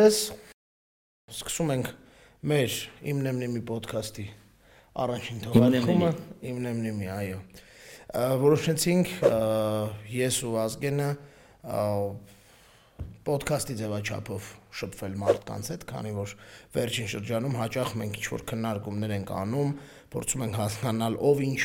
Ձեզ։ Սկսում ենք մեր իմնեմնիմի ոդքասթի առաջին թողարկումը, իմնեմնիմի, այո։ Որոշեցինք ես ու Ազգենը ոդքասթի ձևաչափով շփվել մարդկանց հետ, քանի որ վերջին շրջանում հաճախ մենք ինչ-որ քննարկումներ ենք անում, փորձում ենք հասկանալ ով ինչ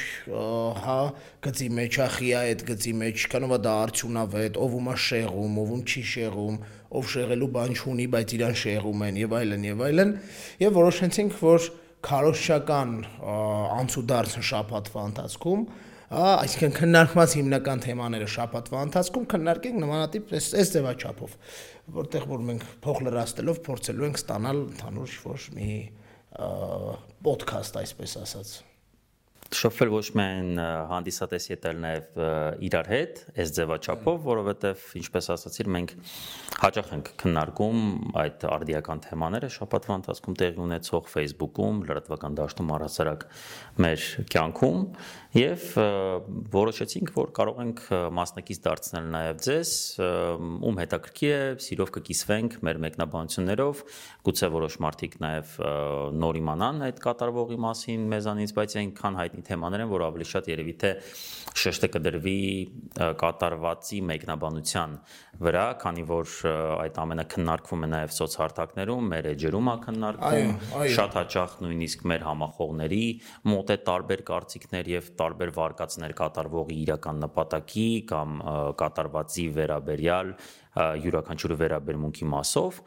հա գծի մեջ է, խիա այդ գծի մեջ, կանովա դա արդյունավետ, ով ումա շեղում, ով ում չի շեղում, ով շեղելու բան չունի, բայց իրան շեղում են եւ այլն եւ այլն, եւ որոշեցինք, որ քարոշչական անցուդարձ շապատվա ընթացքում այսինքն քննարկված հիմնական թեմաները շաբաթվա ընթացքում քննարկենք նմանատիպ այս այս ձևաչափով, որտեղ որ մենք փող լրացնելով փորձելու ենք ստանալ ընդհանուր ինչ-որ մի ոդքասթ, այսպես ասած շփվել ոչ միայն հանդիսատեսի հետ, այլ նաև իրար հետ, այս ձևաչափով, որովհետև ինչպես ասացիր, մենք հաճախ ենք քննարկում այդ արդիական թեմաները շաբաթվա ընթացքում տեղի ունեցող Facebook-ում, լրատվական դաշտում առհասարակ մեր կյանքում եւ որոշեցինք, որ կարող ենք մասնակից դարձնել նաեւ ձեզ, ում հետաքրքիր է, սիրով կկիսվենք մեր մեկնաբանություններով, գուցե որոշ մարդիկ նաեւ նոր իմանան այդ կատարվողի մասին մեզանից, բայց այնքան հայտնի թեմաներ են, որ ավելի շատ երևի թե շեշտը կդրվի կատարվածի մեկնաբանության վրա, քանի որ այդ ամենը քննարկվում է նաև սոցհարթակներում, մեր էջերում է քննարկվում, շատ հաճախ նույնիսկ մեր համախոհների մոտ է տարբեր կարծիքներ եւ տարբեր վարկածներ կատարվողի իրական նպատակի կամ կատարվածի վերաբերյալ յուրաքանչյուր վերաբերմունքի մասով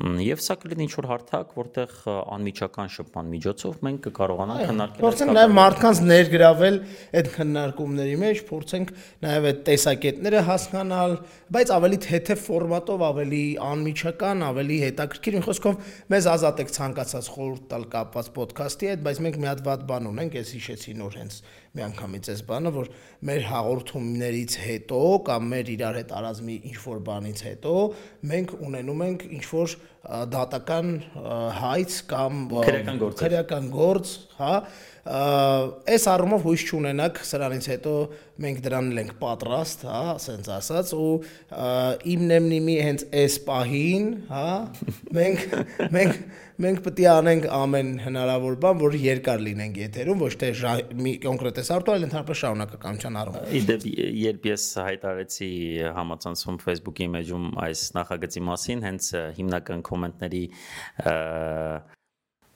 Եվ սա կլինի ինչ որ հարթակ, որտեղ անմիջական շփման միջոցով մենք կկարողանանք քննարկել։ Փորձենք նաև մարդկանց ներգրավել այդ քննարկումների մեջ, փորձենք նաև այդ տեսակետները հասկանալ, բայց ավելի թեթև ֆորմատով, ավելի անմիջական, ավելի հետաքրքիր։ Մի խոսքով մեզ ազատ եք ցանկացած խորհուրդ տալ կապված ոդքասթի հետ, բայց մենք մի հատ վատ բան ունենք, ես հիշեցի նոր հենց միանգամից այս բանը, որ մեր հաղորդումներից հետո կամ մեր իրար հետ արած մի ինչ որ բանից հետո մենք ունենում ենք ինչ որ դատական հայց կամ քրեական գործ, քրեական գործ, հա, այս առումով հույս չունենակ սրանից հետո մենք դրան ենք պատրաստ, հա, ասենց ասած ու իմնեմնիմի հենց այս պահին, հա, մենք մենք մենք պետք է անենք ամեն հնարավոր բան, որ երկար լինենք եթերում, ոչ թե մի կոնկրետ արտո, այլ ընդհանրապես շարունակականության առումով։ Իդեպ երբ ես հայտարարեցի համացանցում Facebook-ի մեջում այս նախագծի մասին, հենց հիմնական մոմենտների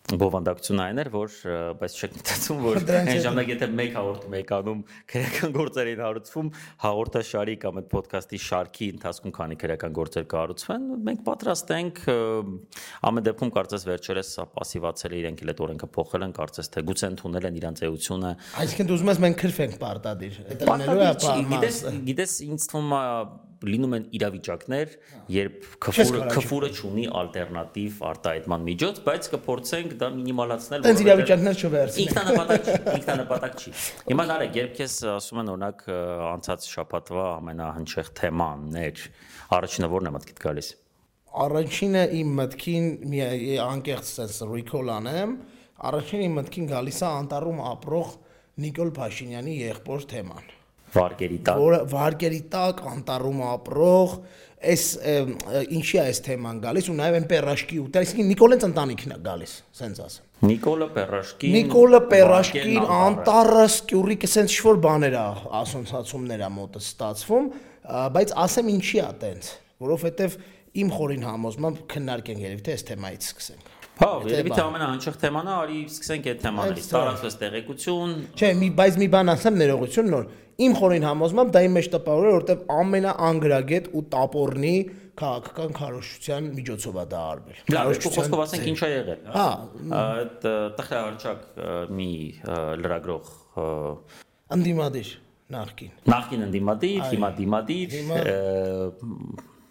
բովանդակցություն այն էր, որ բայց չեք մտածում, որ այն ժամանակ եթե մեկ հաղորդում եք անում քրեական գործերին հարուցվում, հաղորդաշարի կամ այդ ոդքասթի շարքի ընթացքում քանի քրեական գործեր կառուցվեն, մենք պատրաստ ենք ամեն դեպքում կարծես վերջերս սա пассивացել է իրենք էլ այդ օրենքը փոխել են, կարծես թե գուցե ընդունել են իրancs էությունը։ Այսինքն դու ուզում ես մենք քրֆենք պարտադիր։ Դա լինելու է բան։ Գիտես, գիտես ինձ թվում է լինում են իրավիճակներ, երբ քֆուրը քֆուրը ունի ալտերնատիվ արտահայտման միջոց, բայց կփորձենք դա մինիմալացնել, որովհետեւ իրավիճակներ չվերցնենք։ Ինքնանպատակ ինքնանպատակ չի։ Հիմա նարեկ, երբ քեզ ասում են օրինակ անցած շաբաթվա ամենահնչեղ թեմաներ, առաջինը ո՞րն է մտքիդ գալիս։ Առաջինը իմ մտքին մի անկեղծ sense recall անեմ, առաջինը իմ մտքին գալիս է անտառում ապրող Նիկոլ Փաշինյանի եղբոր թեման վարկերի տակ որը վարկերի տակ անտառում ապրող այս ինչի է այս թեման գալիս ու նաև այն պերաշկի ու այսինքն Նիկոլենց ընտանիքն է գալիս սենց ասեմ Նիկոլը Պերաշկին Նիկոլը Պերաշկին անտառը սկյուրիկը սենց ինչ-որ բաներ է ասոցիացումներ է մոտը ստացվում բայց ասեմ ինչի է տենց որովհետև իմ խորին համոզմամբ քննարկենք երևի թե այս թեմայից սկսենք Հա, երևի թե ամենահանչող թեման է, արի սկսենք այդ թեմաներից։ Տարածվեց տեղեկություն։ Չէ, մի բայց մի բան ասեմ ներողություն նոր իմ խորին համոզմամբ դա իմ մեջ տպավորել որովհետև ամենաանգրագետ ու տապորնի քաղաքական քարոշչության միջոցով է դա արվել։ խոսքով ասենք ինչ է եղել։ Հա, այդ տխրահարճակ մի լրագրող ընդդիմադիր նախքին։ Նախքին ընդդիմադիր, հիմա դիմադիր,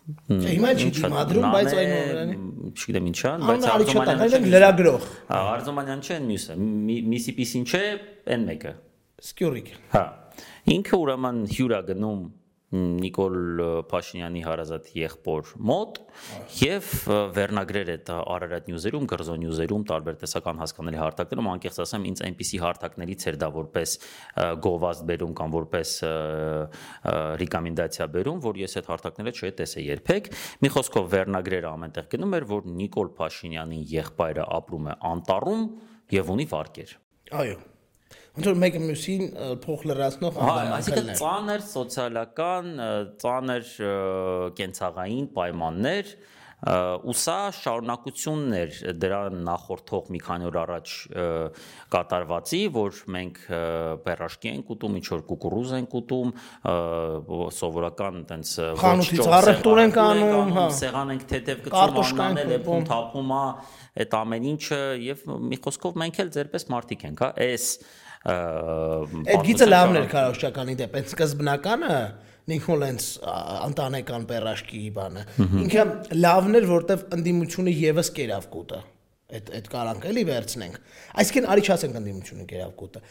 Չէ, հիմա չի դիմադրում, բայց այնուամենայնիվ չգիտեմ ինչա, բայց Արզումանյանն լրագրող։ Արզումանյան չէ, մյուսը, Միսիպիսին չէ, այն մեկը։ Սկյուրիկ։ Հա։ Ինքը ուրեմն հյուր է գնում Նիկոլ Փաշինյանի հարազատ եղբոր մոտ եւ վերնագրեր այդ Արարատ նյուզերում, Գրզո նյուզերում տարբեր տեսական հասկանալի հարթակներում անկեղծ ասեմ ինձ այնպիսի հարթակներից էր դա որպես գովազդ բերում կամ որպես ռեկոմենդացիա բերում, որ ես այդ հարթակները չէի տեսել երբեք։ Մի խոսքով վերնագրերը ամենտեղ գնում էր, որ Նիկոլ Փաշինյանի եղբայրը ապրում է Անտառում եւ ունի վարկեր։ Այո ոնց որ մեկը մյուսին փող լրացնող հա, այսինքն ծանր սոցիալական, ծանր կենցաղային պայմաններ ու սա շարունակությունն էր դրա նախորդող մի քանի օր առաջ կատարվածի, որ մենք բերաշկի ենք ուտում, ինչ որ կուկուրուզ ենք ուտում, սովորական այտենց խանութից առևտուր ենք անում, հա, սեղան ենք թեթև գծում, անանել է, փուն թափում է, այդ ամեն ինչը եւ մի խոսքով մենք էլ ձերպես մարդիկ ենք, հա, այս Այդ գիծը լավն էր քարոշչականի դեպ, այդ սկզբնականը Նիկոլենս անտանեկան պերաշկի բանը։ Ինքը լավն էր, որտեվ ընդդիմությունը եւս կերավ կուտը այդ այդ կարանք էլի վերցնենք այսինքն արի չասենք ընդդիմությունը կերավ կուտը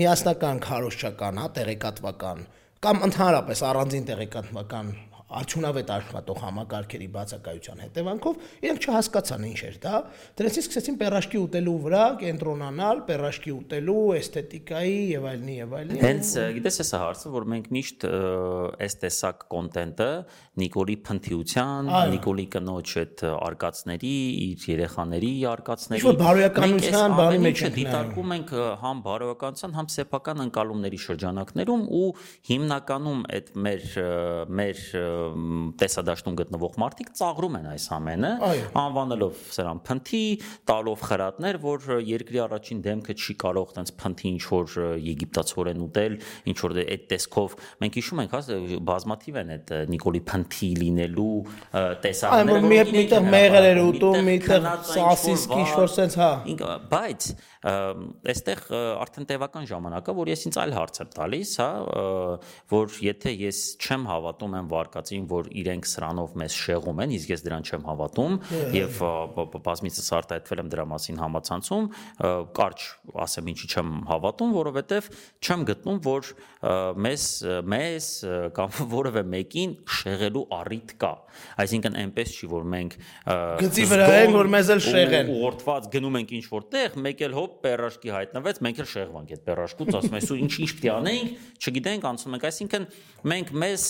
միասնական քարոշչական հա տեղեկատվական կամ ընդհանրապես առանձին տեղեկատվական արդյունավետ աշխատող համակարգերի բացակայության հետևանքով իրենք չհասկացան ինչ էր դա դրանից սկսեցին պերաշկի ուտելու վրա կենտրոնանալ պերաշկի ուտելու էսթետիկայի եւ այլնի եւ այլնի հենց գիտես էսա հարցը որ մենք միշտ այս տեսակ կոնտենտը Նիկոլի փնթիության Նիկոլի կնոջ այդ արկածների իր երեխաների արկածների ինչ բարոյականության բանի մեջ ենք դիտարկում ենք համ բարոյականության համ սեփական ընկալումների շրջանակներում ու հիմնականում այդ մեր մեր տեսադաշտում գտնվող մարդիկ ծաղրում են այս ամենը, անվանելով սրան փնթի, տալով խրատներ, որ երկրի առաջին դեմքը չի կարող տենց փնթի ինչ որ եգիպտացորեն ուտել, ինչ որ այդ տեսքով մենք հիշում ենք, հա, բազմաթիվ են այդ Նիկոլի փնթի լինելու տեսակները, որ միտեղ մեղր էր ուտում, միտեղ սասիսկ ինչ որ sense, հա։ Բայց այստեղ արդեն տևական ժամանակա, որ ես ինձ այլ հարց եմ տալիս, հա, որ եթե ես չեմ հավատում եմ վարկածին, որ իրենք սրանով մեզ շեղում են, իսկ ես դրան չեմ հավատում եւ բազմիցս արտահայտվել եմ դրա մասին համացանցում, կարճ ասեմ ինչի չեմ հավատում, որովհետեւ չեմ գտնում, որ մեզ մեզ կամ որևէ մեկին շեղելու առիթ կա։ Այսինքն այնպես չի, որ մենք գծի վրա ենք, որ մեզ էլ շեղեն։ Ուղղորդված գնում ենք ինչ որտեղ, մեկ էլ հոբ պերաշկի հայտնվեց, մենք էլ շեղվանք այդ պերաշկուց, ասում ես, ու ինչ ինչ է անենք, չգիտենք, անցնում ենք, այսինքն մենք մեզ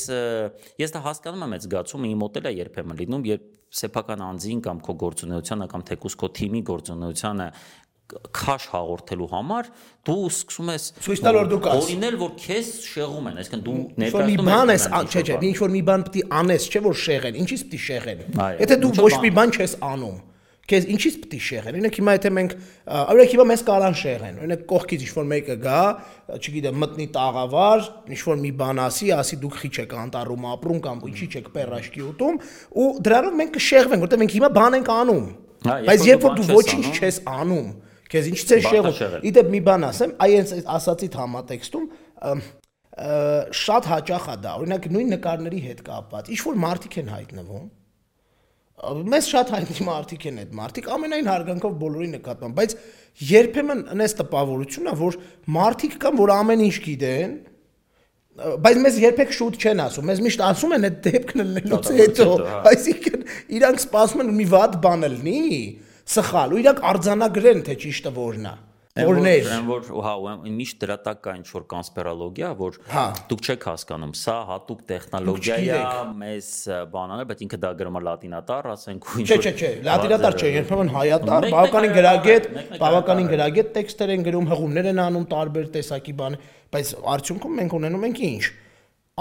ես դա հասկանում եմ այդ զգացումը, իմ մոտ էլ է երբեմն լինում, երբ սեփական անձին կամ քո գործունեությանը կամ թեկուս քո թիմի գործունեությանը քաշ հաղորդելու համար դու սկսում ես ցույց տալ որ դու կաս օրինել որ քեզ շեղում են այսինքն դու ներկայացնում ես մի բան ես չէ չէ ինչ որ մի բան է անես չէ որ շեղեն ինչից պետք է շեղեն եթե դու ոչ մի բան չես անում քեզ ինչից է շեղեն։ Օրինակ հիմա եթե մենք օրինակ հիմա մեզ կարան շեղեն։ Օրինակ կողքից ինչ-որ մեկը գա, չգիտեմ, մտնի տաղավար, ինչ-որ մի բան ասի, ասի դուք խիչ եք անտառում ապրում կամ ինչի չեք պերաշկի ուտում, ու դրանով մենք կշեղվենք, որտեղ մենք հիմա բան ենք անում։ Բայց երբ որ դու ոչինչ չես անում, քեզ ինչից է շեղում։ Իդեպ մի բան ասեմ, այ այս ասացիդ համատեքստում շատ հաճախ է դա։ Օրինակ նույն նկարների հետ կապված։ Ինչ որ մարդիկ են հայտնվում, մեզ շատ հայտնի մարդիկ են այդ մարդիկ ամենայն հարգանքով բոլորի նկատմամբ, բայց երբեմն այնպես տպավորություն է, որ մարդիկ կան, որ ամեն ինչ գիտեն, բայց մեզ երբեք շուտ չեն ասում։ Մեզ միշտ ասում են այդ դեպքն լնելուց հետո, այսինքն իրանք սպասում են մի վատ բան լինի, սխալ, ու իրանք արձանագրեն թե ճիշտը որն է օրներ որ հա միշտ դրա տակ կա ինչ որ կոնսպիրոլոգիա որ հա։ դուք չեք հասկանում սա հատուկ տեխնոլոգիա է մեզ բանանը բայց ինքը դա գրում է լատինատար ասենք ու ինչ որ չէ չէ լատինատար չէ երբեմն հայատար բավականին գրագետ բավականին գրագետ տեքստեր են գրում հղումներ են անում տարբեր տեսակի բան բայց արդյունքում մենք ունենում ենք ինչ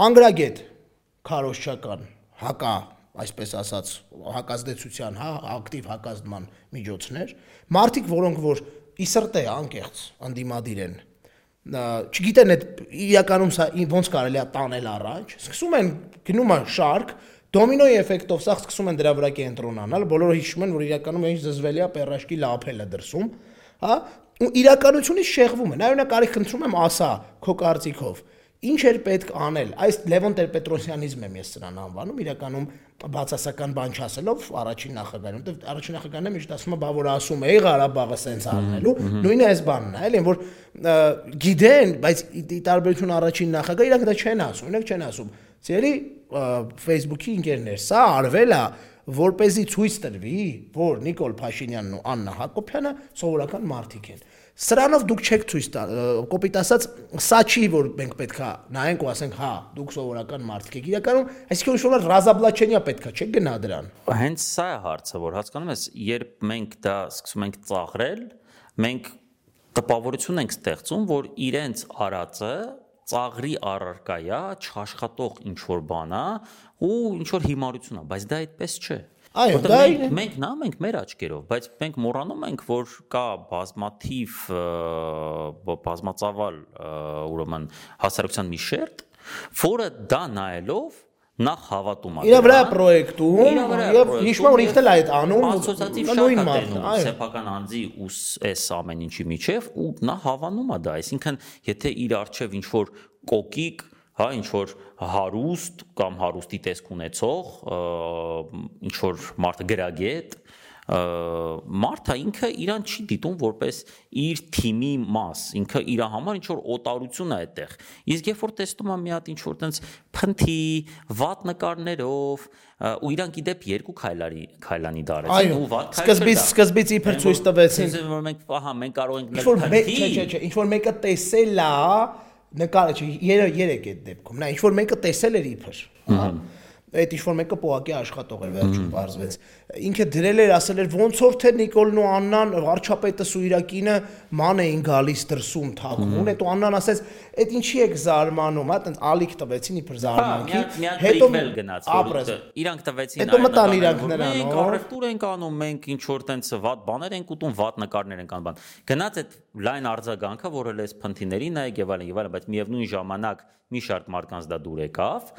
անգրագետ քարոշչական հակա այսպես ասած հակազդեցության, հա, ակտիվ հակազդման միջոցներ, մարդիկ, որոնք որ ի սրտե անկեղծ անդիմադիր են չգիտեն այդ իրականում սա ոնց կարելի է տանել առաջ սկսում են գնում են շարք դոմինոյի էֆեկտով սա սկսում են դրա վրա կենտրոնանալ բոլորը հիշում են որ իրականում ինչ զզվելի է պերաշկի լափելը դրսում հա ու իրականությունից շեղվում են այո նա կարի խնդրում եմ ասա քո կարծիքով ինչ էր պետք անել այս Լևոն Տեր-Պետրոսյանիզմ եմ ես սրան անվանում իրականում բացասական բան չասելով առաջին նախագահն, որտեղ առաջին նախագահն է միշտ ասում է, բա որ ասում է Ղարաբաղը սենց առնելու, նույնը այս բանն է, էլի, որ գիտեն, բայց ի տարբերություն առաջին նախագահ իրանք դա չեն ասում, իրանք չեն ասում Ձերի Facebook-ի ընկերներ, սա արվել է որ เป զի ցույց տրվի, որ Նիկոլ Փաշինյանն ու Աննա Հակոբյանը սովորական մարդիկ են։ Սրանով դուք չեք ցույց տա, կոպիտ ասած, սա չի որ մենք պետքա նայենք ու ասենք, հա, դուք սովորական մարդիկ եք։ Իրականում, այսինքն ինչ-որ ռազաբլաչենիա պետքա, չեք գնա դրան։ Հենց սա է հարցը, որ հասկանում ես, երբ մենք դա սկսում ենք ծաղրել, մենք տպավորություն ենք ստեղծում, որ իրենց արածը ծաղրի առարկայա, չաշխատող ինչ որ բան է ու ինչ որ հիմարություն է, բայց դա այդպես չէ։ Այո, դա մենք, մենք նա մենք մեր աչքերով, բայց մենք մոռանում ենք, որ կա բազմաթիվ բազմածավալ ուրեմն հասարակության մի շերտ, որը դա նայելով նախ հավատում է։ Իրա վրա պրոյեկտում եւ հիշում որ ինքն էլ այդ անում ասոցիատիվ շատ է սեփական անձի ու այս ամեն ինչի միջև ու նա հավանում է դա, այսինքն եթե իր արչեվ ինչ որ կոկիկ հա ինչ որ հարուստ կամ հարուստի տեսք ունեցող ինչ որ մարդը գրագետ մարդը ինքը իրան չի դիտում որպես իր թիմի մաս, ինքը իր համար ինչ որ օտարություն է այդտեղ։ Իսկ երբ որ տեսնում եմ մի հատ ինչ որ տենց փնթի, վատ նկարներով, ու իրան գիտեպ երկու քայլարի քայլանի դարեցին ու վատ քայլեր։ Սկզբից սկզբից իբր ցույց տվեցին։ Որ մենք, ահա, մենք կարող ենք նկարել։ ինչ որ մեկը տեսել է, նկարը չի, երեք այդ դեպքում։ Նա ինչ որ մեկը տեսել էր իբր։ Ահա այդ ինչ որ մեկը պոակի աշխատող էր վերջում բարձվեց ինքը դրել էր, ասել էր ոնց որ թե Նիկոլն ու Աննան վարչապետը Սուրիրակինը ման էին գալիս դրսում թակուն, հետո Աննան ասեց, «Էդ ինչի եք զարմանում»։ Հա, տենց ալիք տվեցին իբր հա, զարմանքի։ Հետո մեկ գնաց, որ իրանք տվեցին այն։ Հետո մտան իրանք նրան, «Մենք առևտուր ենք անում, մենք ինչ որ տենց վատ բաներ ենք ուտում, վատ նկարներ ենք անում»։ Գնաց այդ լայն արձագանքը, որը լես փնթիների նայեք եւ այլն եւ այլն, բայց միևնույն ժամանակ մի շարք մարդկանց դա դուր եկավ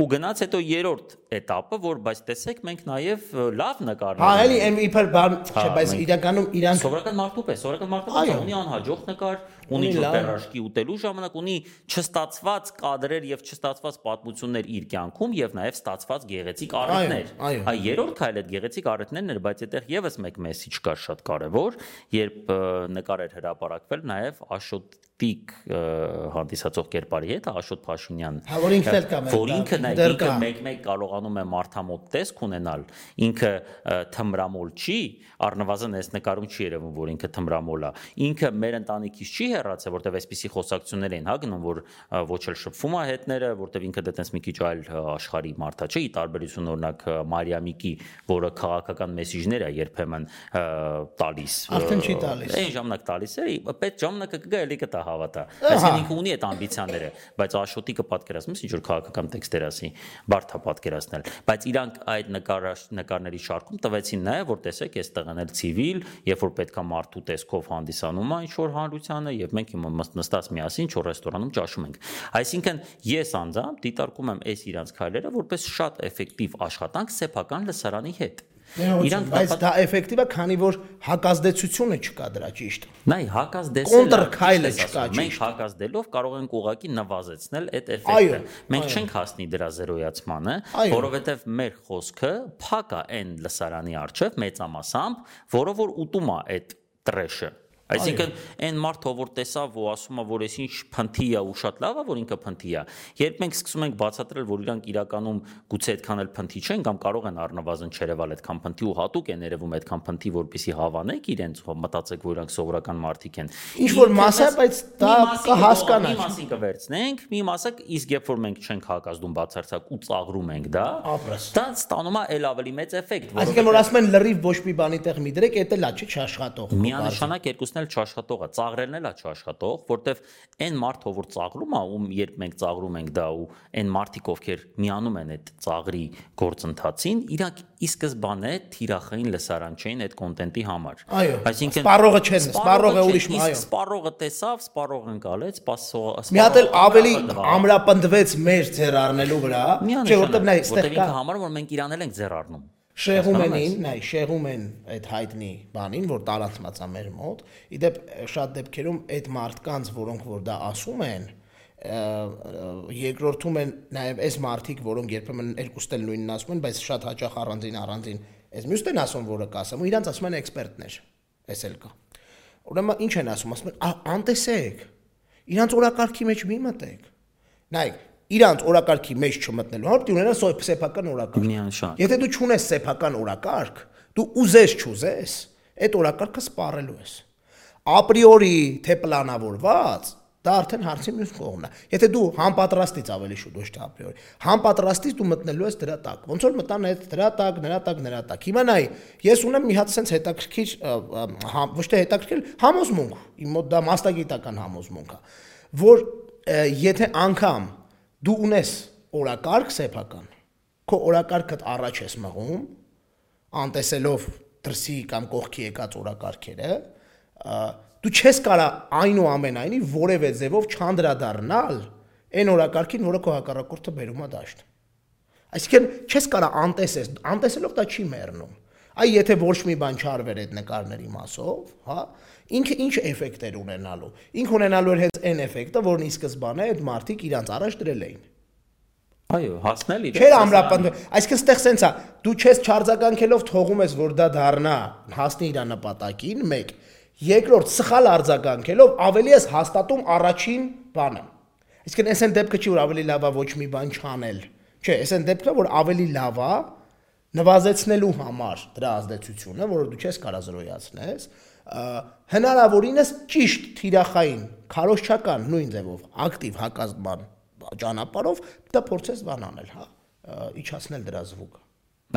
ու գնաց հետո երրորդ этаպը, որ բայց տեսեք մենք նաեւ լավ նկարներ Հա էլի եմ իբր բան չէ բայց իրականում իրանք սովորական մարդու պես սովորական մարդու պես ունի անհաջող նկար ունի ջոպերաշկի ուտելու ժամանակ ունի չստացված կադրեր եւ չստացված պատմություններ իր կյանքում եւ նաեւ ստացված գեղեցիկ առիթներ այ երրորդ քայլը գեղեցիկ առիթներն էր բայց այդտեղ եւս մեկ մեսիջ կար շատ կարեւոր երբ նկար էր հրապարակվել նաեւ Աշոտ տիկ հանդիսացող կերպարի հետ Աշոտ Փաշինյան հա որ ինքն էլ կա որ ինքը նա ինքը մեկ-մեկ կարողանում է մարդամոտ տեսք ունենալ ինքը թմրամոլ չի առնվազն այս նկարում չի երևում որ ինքը թմրամոլ է ինքը մեր ընտանիքից չի հեռացել որտեվ այսպիսի խոսակցություններ են հա գնում որ ոչ էլ շփվում է հետները որտեվ ինքը դա տես մի քիչ այլ աշխարհի մարդա չէ ի տարբերություն օրինակ Մարիամիկի որը քաղաքական մեսիջներ է երբեմն տալիս արդեն չի տալիս այն ժամանակ տալիս է պետք ժամանակը կգա էլի կտա հավատա այսինքն ինքը ունի այդ ամբիցիաները բայց Աշոտի կպատկերացնում ինչ որ քաղաքական տեքստեր ասի բարթա պատկերացնել բայց իրանք այդ նկարների շարքում տվեցին նաև որ տեսեք այստեղ են էլ ցիվիլ երբ որ պետքա մարդու տեսքով հանդիսանում է ինչ որ հանրությանը եւ մենք հիմա նստած միասին ինչ որ ռեստորանում ճաշում ենք այսինքն ես անձամբ դիտարկում եմ այս իրանց քայլերը որպես շատ էֆեկտիվ աշխատանք սեփական լսարանի հետ Իրանք բայց դա էֆեկտիվ է, քանի որ հակազդեցությունը չկա դրա ճիշտ։ Նայ հակազդեցել կոնտր քայլը չկա ճիշտ։ Մենք հակազդելով կարող ենք ուղակի նվազեցնել այդ էֆեկտը։ Մենք չենք հասնի դրա զերոյացմանը, որովհետև մեր խոսքը փակ է այն լսարանի արչև մեծամասամբ, որը որ ուտում է այդ տրեշը Այսինքն այն մարդը, որ տեսավ ու ասում է, որ այսինչ փնթի է ու շատ լավ է, որ ինքը փնթի է։ Երբ մենք սկսում ենք բացատրել, որ իրանք իրականում գուցե այդքան էլ փնթի չեն կամ կարող են առնվազն չերևալ այդքան փնթի ու հատուկ են երևում այդքան փնթի, որպեսի հավանեք իրենց, մտածեք, որ իրանք սովորական մարդիկ են։ Ինչ որ մասը, բայց դա կհասկանա։ Մի մասին կվերցնենք, մի մասը իսկ երբ որ մենք չենք հակազդում բացարձակ ու ծաղրում ենք դա, դա ստանում է ել ավելի մեծ էֆեկտ։ Այսինքն որ ասում են լրիվ ոչ մի բանի տեղ մի դրեք, դա լա չի չաշխատող։ Միանշանակ երկուսն էլ չաշխատող է, ծաղրելն էլ է չաշխատող, որտեվ այն մարդը, որ ծաղրում է, ում երբ մենք ծաղրում ենք դա ու այն մարդիկ, ովքեր միանում են այդ ծաղրի գործընթացին, իրանք ի սկզբանե թիրախային լսարան չէին այդ կոնտենտի համար։ Այսինքն սպառողը չեն, սպառողը ուրիշ այո։ Սպառողը տեսավ, սպառողը ընկալեց, սպասող։ Մի հատ էլ ավելի ամրապնդվեց մեր ձեռ առնելու վրա, չէ՞ որտեղ նա այստեղ կա։ Որտեղ ինքը համար որ մենք իրան էլ ենք ձեռ առնում շեղում են նայ, շեղում են այդ հայտնի բանին, որ տարածված է մեր մոտ։ Իդեպ շատ դեպքերում այդ մարդկանց, որոնք որ դա ասում են, երկրորդում են նաև այս մարդիկ, որոնք երբեմն երկուստ էլ նույնն ասում են, բայց շատ հաճախ առանձին առանձին այս մյուսն են ասում, որը կասեմ, ու իրանց ասում են էքսպերտներ։ Էս էլ կա։ Ուրեմն ինչ են ասում, ասում են անտեսեք։ Իրանց օրակարգի մեջ մի մտեք։ Նայեք, իրանց օրակարգի մեջ չմտնելու համար դու ունենաս սեփական օրակարգ։ Միանշանակ։ Եթե դու չունես սեփական օրակարգ, դու ուզես չուզես, այդ օրակարգը սպառելու ես։ Ապրիորի թե պլանավորված դա արդեն հարցի մյուս կողմն է։ Եթե դու համապատրաստից ավելի շուտ ոչ թե ապրիորի, համապատրաստից դու մտնելու ես դրա տակ։ Ոնց որ մտան այդ դրա տակ, նրա տակ, նրա տակ։ Հիմա նայ, ես ունեմ մի հատ sense հետաքրքիր ոչ թե հետաքրքիր համոզմունք, իմ մոտ դա մասնագիտական համոզմունք է, որ եթե անգամ դու ունես օրակարգ սեփական, քո օրակարգդ առաջ ես մղում, անտեսելով դրսի կամ կողքի եկած օրակարգերը, դու չես կարա այնուամենայնի որևէ ձևով չանդրադառնալ այն օրակարգին, որը քո հակառակորդը բերում է դաշտ։ Այսինքն չես կարա անտեսես, անտեսելով դա չի մեռնում։ Այ եթե ոչ մի բան չարվեր այդ նկարների մասով, հա, ինքը ինչ էֆեկտեր ունենալու։ Ինքը ունենալու էր հենց այն էֆեկտը, որն ի սկզբանե այդ մարդիկ իրանց առաջ դրել էին։ Այո, հասնել իրենց։ Չէր ամրապնդում։ Այսինքն ստեղ սենցա, դու չես չարձագանքելով թողում ես, որ դա դառնա հասնի իր նպատակին, 1 Երկրորդ սխալ արձագանքելով ավելի ես հաստատում առաջին բանը։ Իսկն այս են դեպքը չի որ ավելի լավ է ոչ մի բան չանել։ Չէ, այս են դեպքը որ ավելի լավ է նվազեցնելու համար դրա ազդեցությունը, որը դու չես կարա զրոյացնես, հնարավորինս ճիշտ թիրախային, քարոշչական նույն ձևով ակտիվ հակազդման ճանապարհով դա փորձես բանանել, հա, իջացնել դրա զվուկը։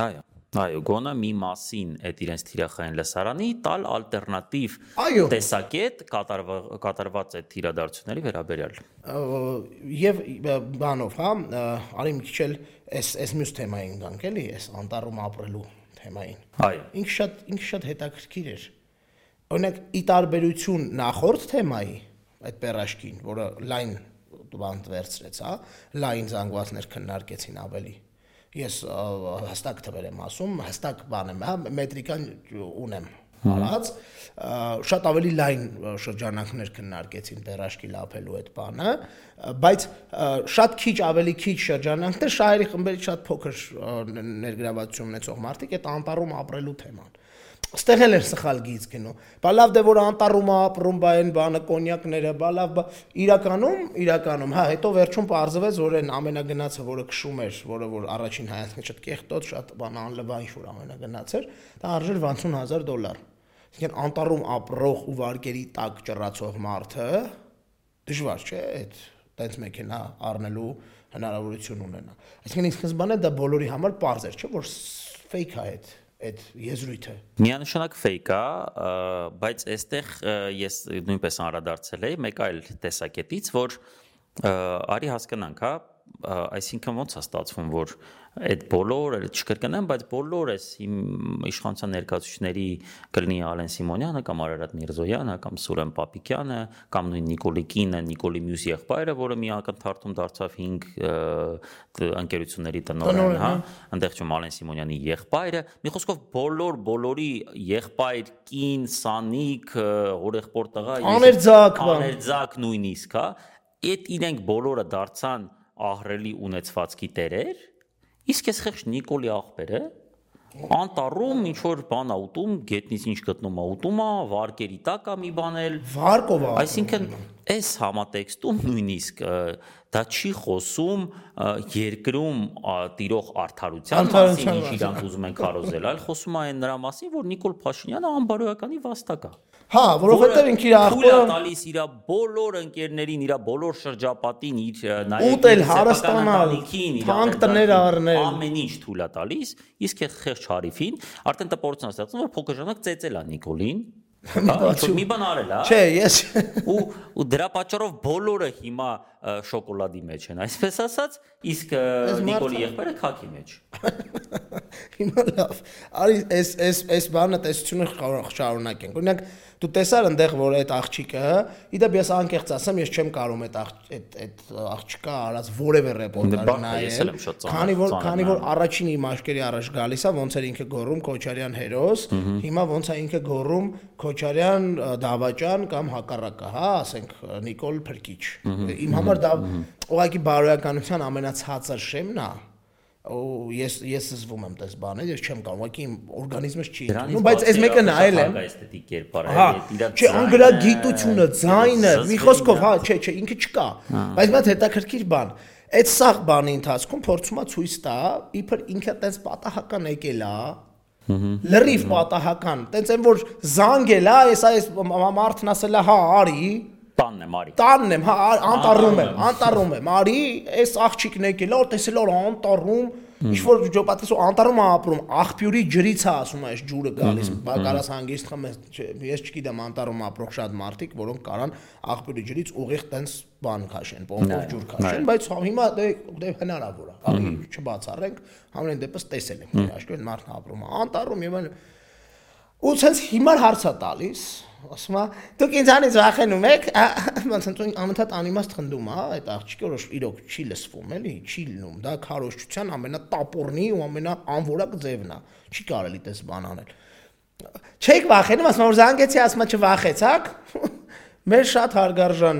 Այո։ Այո, գոնը մի մասին այդ իրենց թիրախային լսարանի տալ ալտերնատիվ տեսակետ կատարված այդ իրադարձությունների վերաբերյալ։ Եվ բանով, հա, արի մի քիչ էլ այս այս մյուս թեմային գանք էլի, այս անտառում ապրելու թեմային։ Այո։ Ինքը շատ ինքը շատ հետաքրքիր էր։ Օրինակ, ի տարբերություն նախորդ թեմայի, այդ պերաշկին, որը լայն բան վերցրեց, հա, լայն զանգվածներ քննարկեցին ավելի ես հստակ թվեր եմ ասում, հստակ բան եմ, հա, մետրիկան ունեմ արած շատ ավելի լայն շրջանակներ քննարկեցին բերաշկի լափելու այդ բանը, բայց շատ քիչ ավելի քիչ շրջանակներ շահերի խմբերի շատ փոքր ներգրավվածություն ունեցող մարդիկ այդ անտառում ապրելու թեման Ստեղ էլ էր սխալ գից գնու։ Բա լավ դե որ անտառում ապրում բա այն բանը կոնյակները, բա լավ իրականում, իրականում, հա, հետո վերջում parzվեց որ այն ամենագնացը, որը քշում էր, որը որ առաջին հայացքից շատ կեղտոտ, շատ բան անլվա ինչ որ ամենագնաց էր, դա արժեր 60000 դոլար։ Այսինքն անտառում ապրող ու վարկերի տակ ճռացող մարդը դժվար չէ այդ տենց մեքենա առնելու հնարավորություն ունենա։ Այսինքն ի սկզբանե դա բոլորի համար པարզ էր, չէ՞ որ fake է այդ այդ եզրույթը։ Միանշանակ fake է, բայց այստեղ ես նույնպես անդրադարձել եի մեկ այլ տեսակետից, որ արի հասկանանք, հա, այսինքն ո՞նց է ստացվում, որ այդ բոլոր, չկրկնեմ, բայց բոլոր էս իշխանության ներկայացուցիչների կլինի Ալեն Սիմոնյանը կամ Արարատ Միրզոյանը կամ Սուրեն Պապիկյանը կամ նույն Նիկոլի կինը, Նիկոլի մյուս եղբայրը, որը մի ակնթարթում դարձավ 5 ընկերությունների տնօրեն, հա, այնտեղ չում Ալեն Սիմոնյանի եղբայրը, մի խոսքով բոլոր բոլորի եղբայր, կին, սանիկ, օրեղբոր տղա, աներձակ, աներձակ նույնիսկ, հա, այդ իրենք բոլորը դարձան ահրելի ունեցվածքի տերեր, իսկ այս խեղճ Նիկոլի աղբերը անտառում ինչ որ բան ա ուտում, գետնից ինչ գտնում ա ուտում ա, վարկերի տակ ա մի բանել։ Վարկով ա։ Այսինքն այս համատեքստում նույնիսկ դա չի խոսում երկրում տիրող արդարության մասին, ինչ իրանք ուզում են կարոզել, այլ խոսում է նրա մասին, որ Նիկոլ Փաշինյանը անբարոյականի վաստակ է։ Հա, որովհետև ինքը իր աղբորը տալիս իր բոլոր ընկերներին, իր բոլոր շրջապատին, իր նաև ուտել, հարստանալ, թանկ տներ առնել, ամեն ինչ թույլ է տալիս, իսկ այդ խեղճ հարիֆին արդեն տպորություն է ստեղծում, որ փոքր ժամանակ ծեծել է Նիկոլին, մի բան արել, հա։ Չէ, ես ու ու դրա պատճառով բոլորը հիմա շոկոլադի մեջ են, այսպես ասած, իսկ Նիկոլի եղբայրը քաքի մեջ։ Հիմա լավ։ Արի այս այս այս բանը տեսությունը շարունակենք։ Օրինակ դու տեսար այնտեղ որ այդ աղջիկը, իդեպ ես անկեղծ ասեմ, ես չեմ կարող այդ այդ այդ աղջիկա արած որևէ ռեպորտաժ նայել։ Քանի որ քանի որ առաջին իմ աշկերի առաջ գալիս է, ոնց էր ինքը գոռում Քոչարյան հերոս, հիմա ոնց է ինքը գոռում Քոչարյան դավաճան կամ հակառակը, հա, ասենք Նիկոլ Փրկիչ։ Իմ համար դա ուղղակի բարոյականության ամենացածր շեմն է ու ես ես զվում եմ դες բաներ, ես չեմ կարող, ուղղակի օրգանիզմս չի ընդունում, բայց այս մեկը նայել եմ։ Էսթետիկ կերպար Հա, չէ, անգլագիտությունը, ձայնը, մի խոսքով, հա, չէ, չէ, ինքը չկա։ Բայց մատ հետաքրքիր բան։ Այդ սաղ բանի ընթացքում փորձում է ցույց տա, իբր ինքը տես պատահական եկել է, լրիվ պատահական, տենց այն որ զանգել է, այս այս մարդն ասել է, հա, արի, տանն եմ արի։ տանն եմ, հա, անտառում եմ, անտառում եմ, արի, այս աղջիկն եկել է, որ տեսել որ անտառում ինչ որ ջոպատես ու անտառում է ապրում, աղբյուրի ջրից է ասում այս ջուրը գալիս, կարաս հանգիստ խմես, ես չգիտեմ անտառում ապրող շատ մարդիկ, որոնք կարան աղբյուրի ջրից ուղիղ տենց բան քաշեն, պոմպով ջուր քաշեն, բայց հիմա դե դե հնարավոր է, արի չբացառենք, համենայն դեպս տեսել ենք, աշկերտ մարդն ապրում է անտառում եւ այլն ու ցենց հիմար հարցա տալիս ասում է դուք ինձանից վախենում եք ոնց ընդ անընդհատ անիմաստ խնդում է այդ աղջիկը որ իրոք չի լսվում էլի չի լինում դա քարոշչության ամենատապորնի ու ամենաանվորակ ձևն է չի կարելի դες բան անել չեք վախենում ասում որ զանգեցի ասում չվախեցաք մեր շատ հարգարժան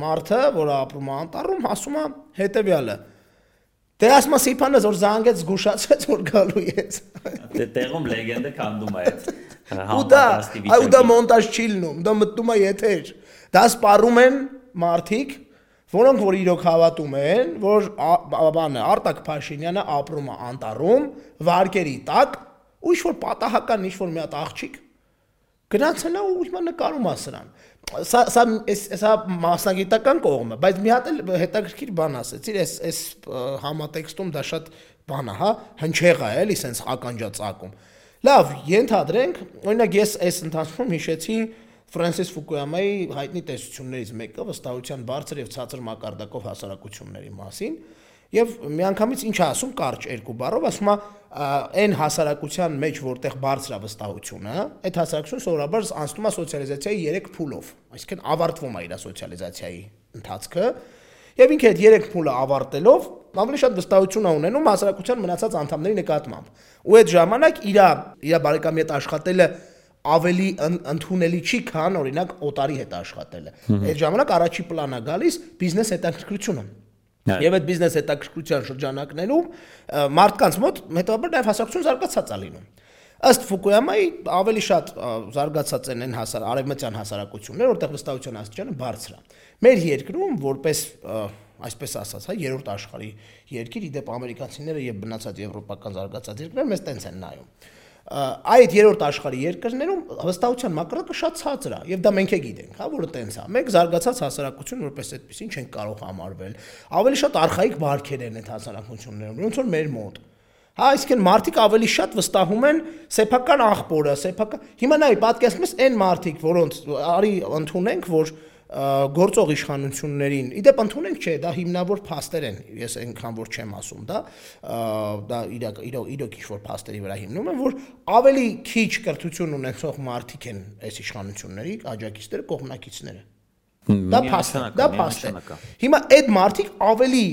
մարդը որ ապրում է անտառում ասում է հետեւյալը Դե ասма Սիփանը որ զանգեց զգուշացեց որ գալու ես։ Դե տեղում լեգենդը կանդում է այդ։ Ու դա, այ ու դա մոնտաժ չի լինում, դա մտնում է եթեր։ Դա սպառում են մարդիկ, որոնք որ իրոք հավատում են, որ բանը Արտակ Փաշինյանը ապրում է անտառում, վարկերի տակ, ու ինչ որ պատահական ինչ որ մի հատ աղջիկ գնացել է ու հիմա նկարում է սրան սա սա սա մասնագիտական կողմը, բայց մի հատ էլ հետաքրքիր բան ասեցիր, այս այս համատեքստում դա շատ բան է, հա, հնչեղ է, էլի, սենց ականջածակում։ Լավ, ենթադրենք, օրինակ ես այս ընթացքում հիշեցի Ֆրանսիս Ֆուկույամայի հայտնի տեսություններից մեկը վստահության բարձր եւ ցածր մակարդակով հասարակությունների մասին, Եվ միանգամից ինչ ասում կարճ երկու բառով, ասում է այն հասարակության մեջ, որտեղ բարձր է վստահությունը, այդ հասարակությունը սովորաբար անցնում է սոցիալիզացիայի 3 փուլով, այսինքն ավարտվում է իր սոցիալիզացիայի ընթացքը, եւ ինքը այդ 3 փուլը ավարտելով ավելի շատ վստահություն է ունենում հասարակության մնացած անդամների նկատմամբ։ Ու այդ ժամանակ իր իր բարեկամի հետ աշխատելը ավելի ընդունելի չի, քան օրինակ օտարի հետ աշխատելը։ Այդ ժամանակ առաջի պլանա գալիս բիզնես հետաքրքրությունը Եվ այդ բիզնես հետաքրքրության շրջանակներում մարդկանց մոտ հետաբար նաև հասարակություն զարգացած է լինում։ Ըստ Ֆուկույամայի ավելի շատ զարգացած են են հասար արևմտյան հասարակությունները, որտեղ վստահության աստիճանը բարձր է։ Մեր երկրում որպես այսպես ասած, հա, երրորդ աշխարհի երկիր, իդեպ ամերիկացիները եւ բնացած եվրոպական զարգացած երկրները մեզ տենց են նայում այդ երրորդ աշխարհի երկրներում վստահության մակարդակը շատ ցածր է եւ դա մենք է գիտենք, հա, որը տենց է։ Մեկ զարգացած հասարակություն որպես այդպեսին չեն կարող համարվել։ Ավելի շատ արխայիկ բարքեր են այդ հասարակություններում, ոնց որ մեր մոտ։ Հա, այսինքն մարդիկ ավելի շատ վստահում են սեփական աղբորը, սեփական։ Հիմա նայ պատկերացնես այն մարդիկ, որոնց արի ընդունենք, որ գործող իշխանություններին։ Իդեպ ընդունենք չէ, դա հիմնավոր փաստեր են, ես այնքան որ չեմ ասում, դա դա իրոք իրոք ինչ որ փաստերի վրա հիմնում են, որ ավելի քիչ կրթություն ունեցող մարդիկ են այս իշխանությունների աջակիցները, կողմնակիցները։ Դա փաստ է, դա փաստ է։ Հիմա այդ մարդիկ ավելի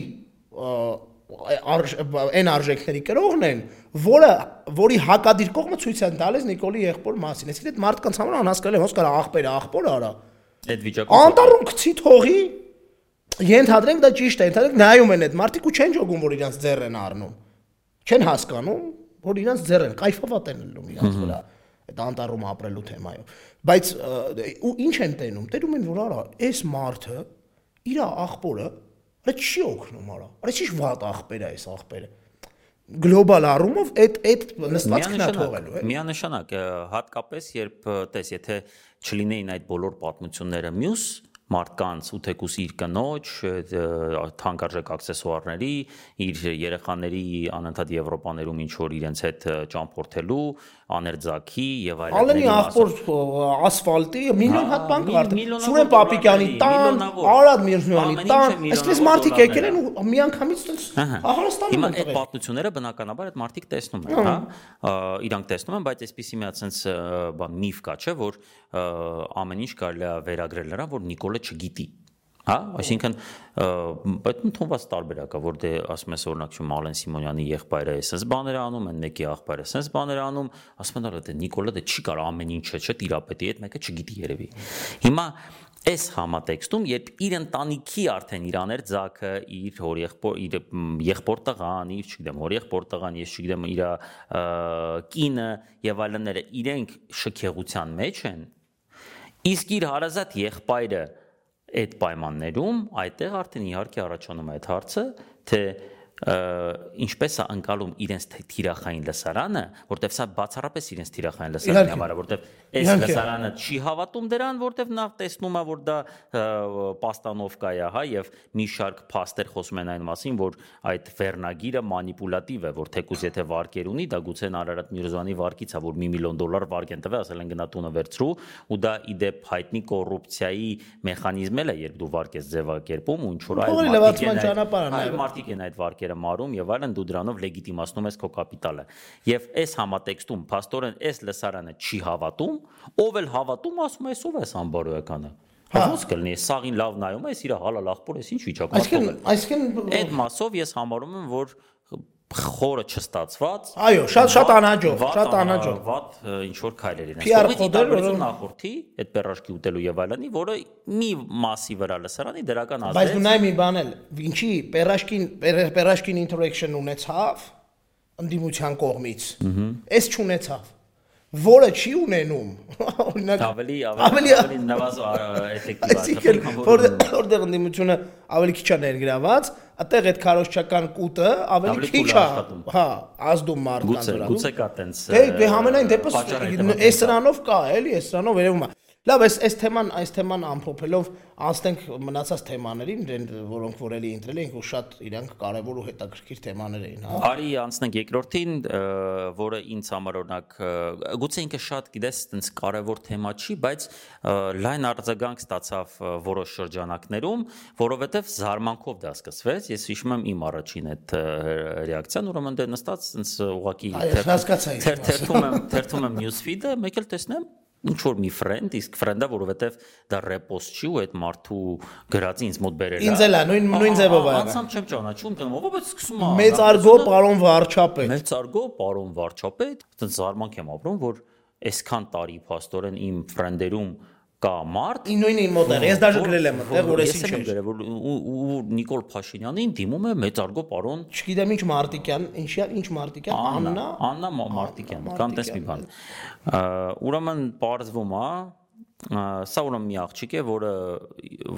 այն արժեքների կրողն են, որը որի հակադիր կողմը ցույց են տալիս Նիկոլի եղբոր մասին։ Այսինքն այդ մարդկանց համար անհասկանալի ոնց կարա աղբերը աղբոր արա, Այդ վիճակում անտառում գցի թողի ենթադրենք դա ճիշտ է, ենթադրենք նայում են այդ մարդիկ ու չեն ճոգում, որ իրանց ձեռ են առնում։ Չեն հասկանում, որ իրանց ձեռ են кайֆավատ են լինում իրանց վրա այդ անտառում ապրելու թեմայով։ Բայց ու ինչ են տենում։ Տենում են, որ արա, այս մարդը իր աղբորը հա չի օգնում արա։ Արա ի՞նչ վատ աղբեր է այս աղբերը գլոբալ առումով այդ այդ նստվածքն է թողելու է։ Միանշանակ, հատկապես երբ տես, եթե չլինեին այդ բոլոր պատմությունները մյուս մարդկանց ու թեկուս իր կնոջ թանկարժեք աքսեսուարների, իր երեխաների անընդհատ Եվրոպաներում ինչ որ իրենց հետ ճամփորդելու, աներձակի եւ այլն։ Ալենի ախոր ասֆալտի միլիոն հատ բան կվարտի։ Սուրեն Պապիկյանի տան, Արադ Միրզոյանի տան, այսպես մարդիկ եկել են ու միանգամից տես ահարստանում են։ Հիմա այդ պատմությունները բնականաբար այդ մարդիկ տեսնում են, հա։ Իրանք տեսնում են, բայց այսպեսի մի հատ sense բան միֆ կա, չէ, որ ամեն ինչ կարելի է վերագրել նրան, որ Նիկոլը չգիտի Հա, այսինքն այդ ընդունված տարբերակա, որ դե ասում ես օրինակ շու Մալեն Սիմոնյանի եղբայրը էսես բաներ անում, են մեկի եղբայրը էսես բաներ անում, ասում են դե Նիկոլը դե չի կարող ամեն ինչը, չէ, տիրապետի հետ մեկը չգիտի երևի։ Հիմա այս համատեքստում, երբ իր ընտանիքի արդեն իրաներ ցակը, իր հոր եղբոր, իր եղբոր տղան, իր չգիտեմ, հոր եղբոր տղան, ես չգիտեմ, իր կինը եւ այլնները իրենք շքեղության մեջ են, իսկ իր հարազատ եղբայրը այդ պայմաններում այդտեղ արդեն իհարկե առաջանում է այդ հարցը, թե ինչպես է անցալում իրենց թիրախային լսարանը, որտեվ սա բացառապես իրենց թիրախային լսարանի համար է, որտեվ այս լսարանը չի հավատում դրան, որտեվ նա տեսնում է, որ դա պաստանովկա է, հա, եւ մի շարք փաստեր խոսում են այն մասին, որ այդ վերնագիրը մանիպուլատիվ է, որ թեկուզ եթե վարկեր ունի, դա գուցե Արարատ Միրզոյանի վարկից է, որ 1 միլիոն դոլար վարկ են տվել, ասել են գնա տունը վերցրու, ու դա իդեպ հայտնի կոռուպցիայի մեխանիզմ է, երբ դու վարկ ես ձևակերպում, ու ինչ որ այլ մարդիկ են այդ վարկերը վարկերը մարում եւ այլն դու դրանով լեգիտիմացնում ես քո կապիտալը։ Եվ այս համատեքստում փաստորեն այս լսարանը չի հավատում, ով էլ հավատում, ասում է, ով է ամբարոյականը։ Հա ոնց կլինի, սաղին լավ նայում է, իր հալալ աղբոր է, ինչ վիճակում է։ Այսինքն, այսինքն այդ մասով ես համարում եմ, որ խորը չստացված։ Այո, շատ շատ անհաջող, շատ անհաջող։ Վատ ինչ որ քայլեր իրեն։ PR խոդեր նախորդի այդ պերաշկի ուտելու եւ այլնի, որը մի մասի վրա լսարանի դրական ազդեց։ Բայց նայ մի բան էլ, ինչի պերաշկին պերաշկին interaction ունեցավ ընդդիմության կողմից։ Այս չունեցավ որը չի ունենում օրինակ ավելի ավելի ավելի նվազ էֆեկտիվ է որտեղ ընդդիմությունը ավելի քիչ է ներգրաված այդտեղ այդ քարոշչական կուտը ավելի քիչ է հա ազդում մարդկանց վրա գուցե կա տենց դե դե համենայն դեպս այս սրանով կա էլի այս սրանով երևում է Լավ, այս այս թեման, այս թեման ամփոփելով անցնենք մնացած թեմաներին, որոնք որ էլի ընտրել ենք ու շատ իրանք կարևոր ու հետաքրքիր թեմաներ էին, հա։ Արի անցնենք երկրորդին, որը ինձ համար օրինակ գուցե ինքը շատ գիտես, տենց կարևոր թեմա չի, բայց լայն արձագանք ստացավ որոշ շրջանակներում, որովհետև զարմանքով դա սկսվեց։ Ես հիշում եմ իմ առաջին այդ ռեակցիան, ուրեմն դե նստած տենց ուղակի թերթում եմ, թերթում եմ news feed-ը, մեկ էլ տեսնեմ ինչ որ մի ֆրենդ, իսկ ֆրենդը, որովհետև դա ռեպոստ չի ու այդ մարդու գրածի ինձ մոտ բերել է։ Ինձ էլ է, նույն նույն ձևով է։ Անցամ չեմ ճանաչում, դեմ ով բայց սկսում է։ Մեծարգո պարոն վարչապետ։ Մեծարգո պարոն վարչապետ, այդպես զարմանք եմ ապրում, որ այսքան տարի փաստորեն իմ ֆրենդերում կա մարդ նույն իմ մոդել ես դաժե գրել եմ այդտեղ որ ես ինչ գրել որ ու Նիկոլ Փաշինյանին դիմում է մեծարգո պարոն չգիտեմ ինչ Մարտիկյան ինչի ինչ Մարտիկյան Աննա Աննա Մարտիկյան կամ տես մի բան ուրեմն բարձվում է սա ուրեմն մի աղջիկ է որը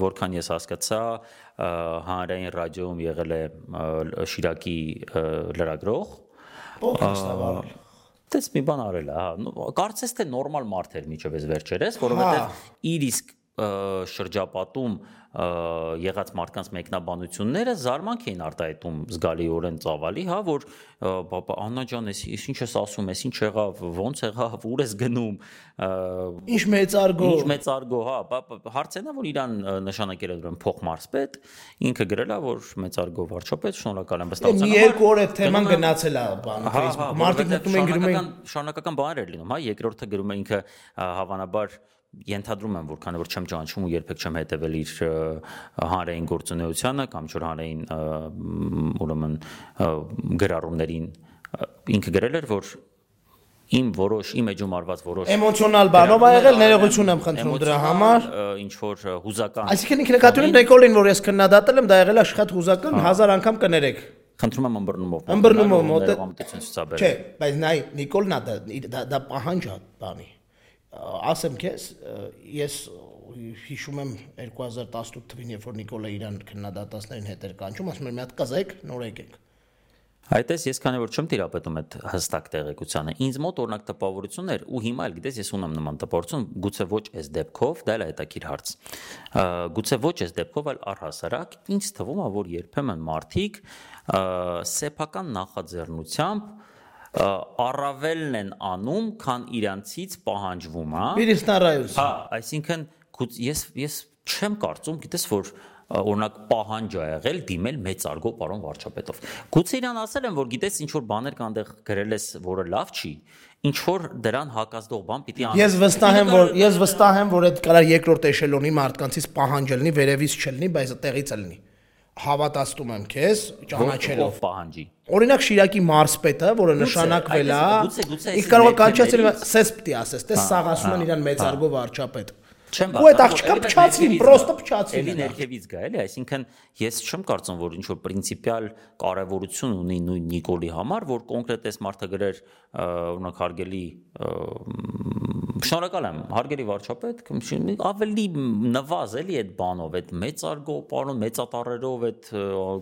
որքան ես հասկացա հանրային ռադիոում եղել է Շիրակի լրագրող Փոխստավարել Դες մի բան արել է, հա։ Կարծես թե նորմալ մարդ էր միջովես վերջերես, որովհետև իր իսկ շրջապատում եղած մարդկանց մեկնաբանությունները զարմանք էին արտահայտում զգալիորեն ծավալի, հա, որ Աննա ջան, ես ինչ ես ասում, ես ինչ եղավ, ոնց եղավ, ուր ես գնում։ Ինչ մեծարգո։ Ինչ մեծարգո, հա, հարցն է, որ իրան նշանակել է դրան փոխմարսպետ, ինքը գրել է, որ մեծարգո վարչապետ, շնորհակալ եմ վստահության համար։ Մի երկու օր այդ թեման գնացել է բան Facebook։ Մարդիկ մտնում են գրում են շարունակական բաներ էր լինում, հա, երկրորդը գրում է ինքը հավանաբար ենթադրում եմ, որ քանի որ չեմ ճանաչում ու երբեք չեմ հետևել իր հանրային գործունեությանը կամ չոր հանրային ուրեմն գրառումներին ինքը գրել էր, որ իմ որոշ իմ էջում արված որոշ էմոցիոնալ բանով ա եղել ներողություն եմ խնդրում դրա համար ինչ որ հուզական այսինքն ինքը նկատում Նիկոլին որ ես քննադատել եմ դա եղել է շատ հուզական հազար անգամ կներեք խնդրում եմ ըմբռնումով ըմբռնումով մոտ չէ բայց նայ Նիկոլն դա դա պահանջ է բանի ասեմ քեզ, ես հիշում եմ 2018 թվին, երբ որ Նիկոլը իրան քննադատածներին հետ էր կանչում, ասում էր մի հատ կզեք, նոր եկեք։ Այդպես ես քանի որ չեմ տիրապետում այդ հստակ տեղեկությանը, ինձ մոտ օրինակ տպավորություններ ու հիմա էլ գիտես ես ունեմ նման տպավորություն, գուցե ոչ այս դեպքով, դա էլ հետաքրիր հարց։ Գուցե ոչ այս դեպքով, այլ առհասարակ ինձ թվում է, որ երբեմն մարդիկ սեփական նախաձեռնությամբ առավելն են անում, քան իրանցից պահանջվում, հա։ Իրիստարայус։ Հա, այսինքն ես ես չեմ կարծում, գիտես որ օրինակ պահանջ ա եղել դիմել մեծարգո պարոն վարչապետով։ Գուցե իրան ասել են, որ գիտես ինչ որ բաներ կան դեղ գրել ես, որը լավ չի, ինչ որ դրան հակազդող բան պիտի անես։ Ես վստահ եմ, որ ես վստահ եմ, որ այդ կարա երկրորդ էշելոնի մարդկանցից պահանջ լինի, վերևից չլինի, բայց այդտեղից լինի հավատացնում եմ քեզ ճանաչելով պահանջի։ Օրինակ Շիրակի մարսպետը, որը նշանակվել է, իսկ կարող է կանչացել, սես պիտի ասես, տես սաղ ասում են իրան մեծարգո վարչապետ։ Չեմ Ու այդ աղջկան փչացին, պրոստը փչացին։ Էլի ներքևից գա, էլի, այսինքն ես չեմ կարծում, որ ինչ որ պրինցիպիալ կարևորություն ունի նույն Նիկոլի համար, որ կոնկրետ այս մարդը գրեր օրինակ հարգելի շնորհակալ եմ, հարգելի վարչապետ, ավելի նվազ էլի այդ բանով, այդ մեծարգո, պարոն մեծատառերով, այդ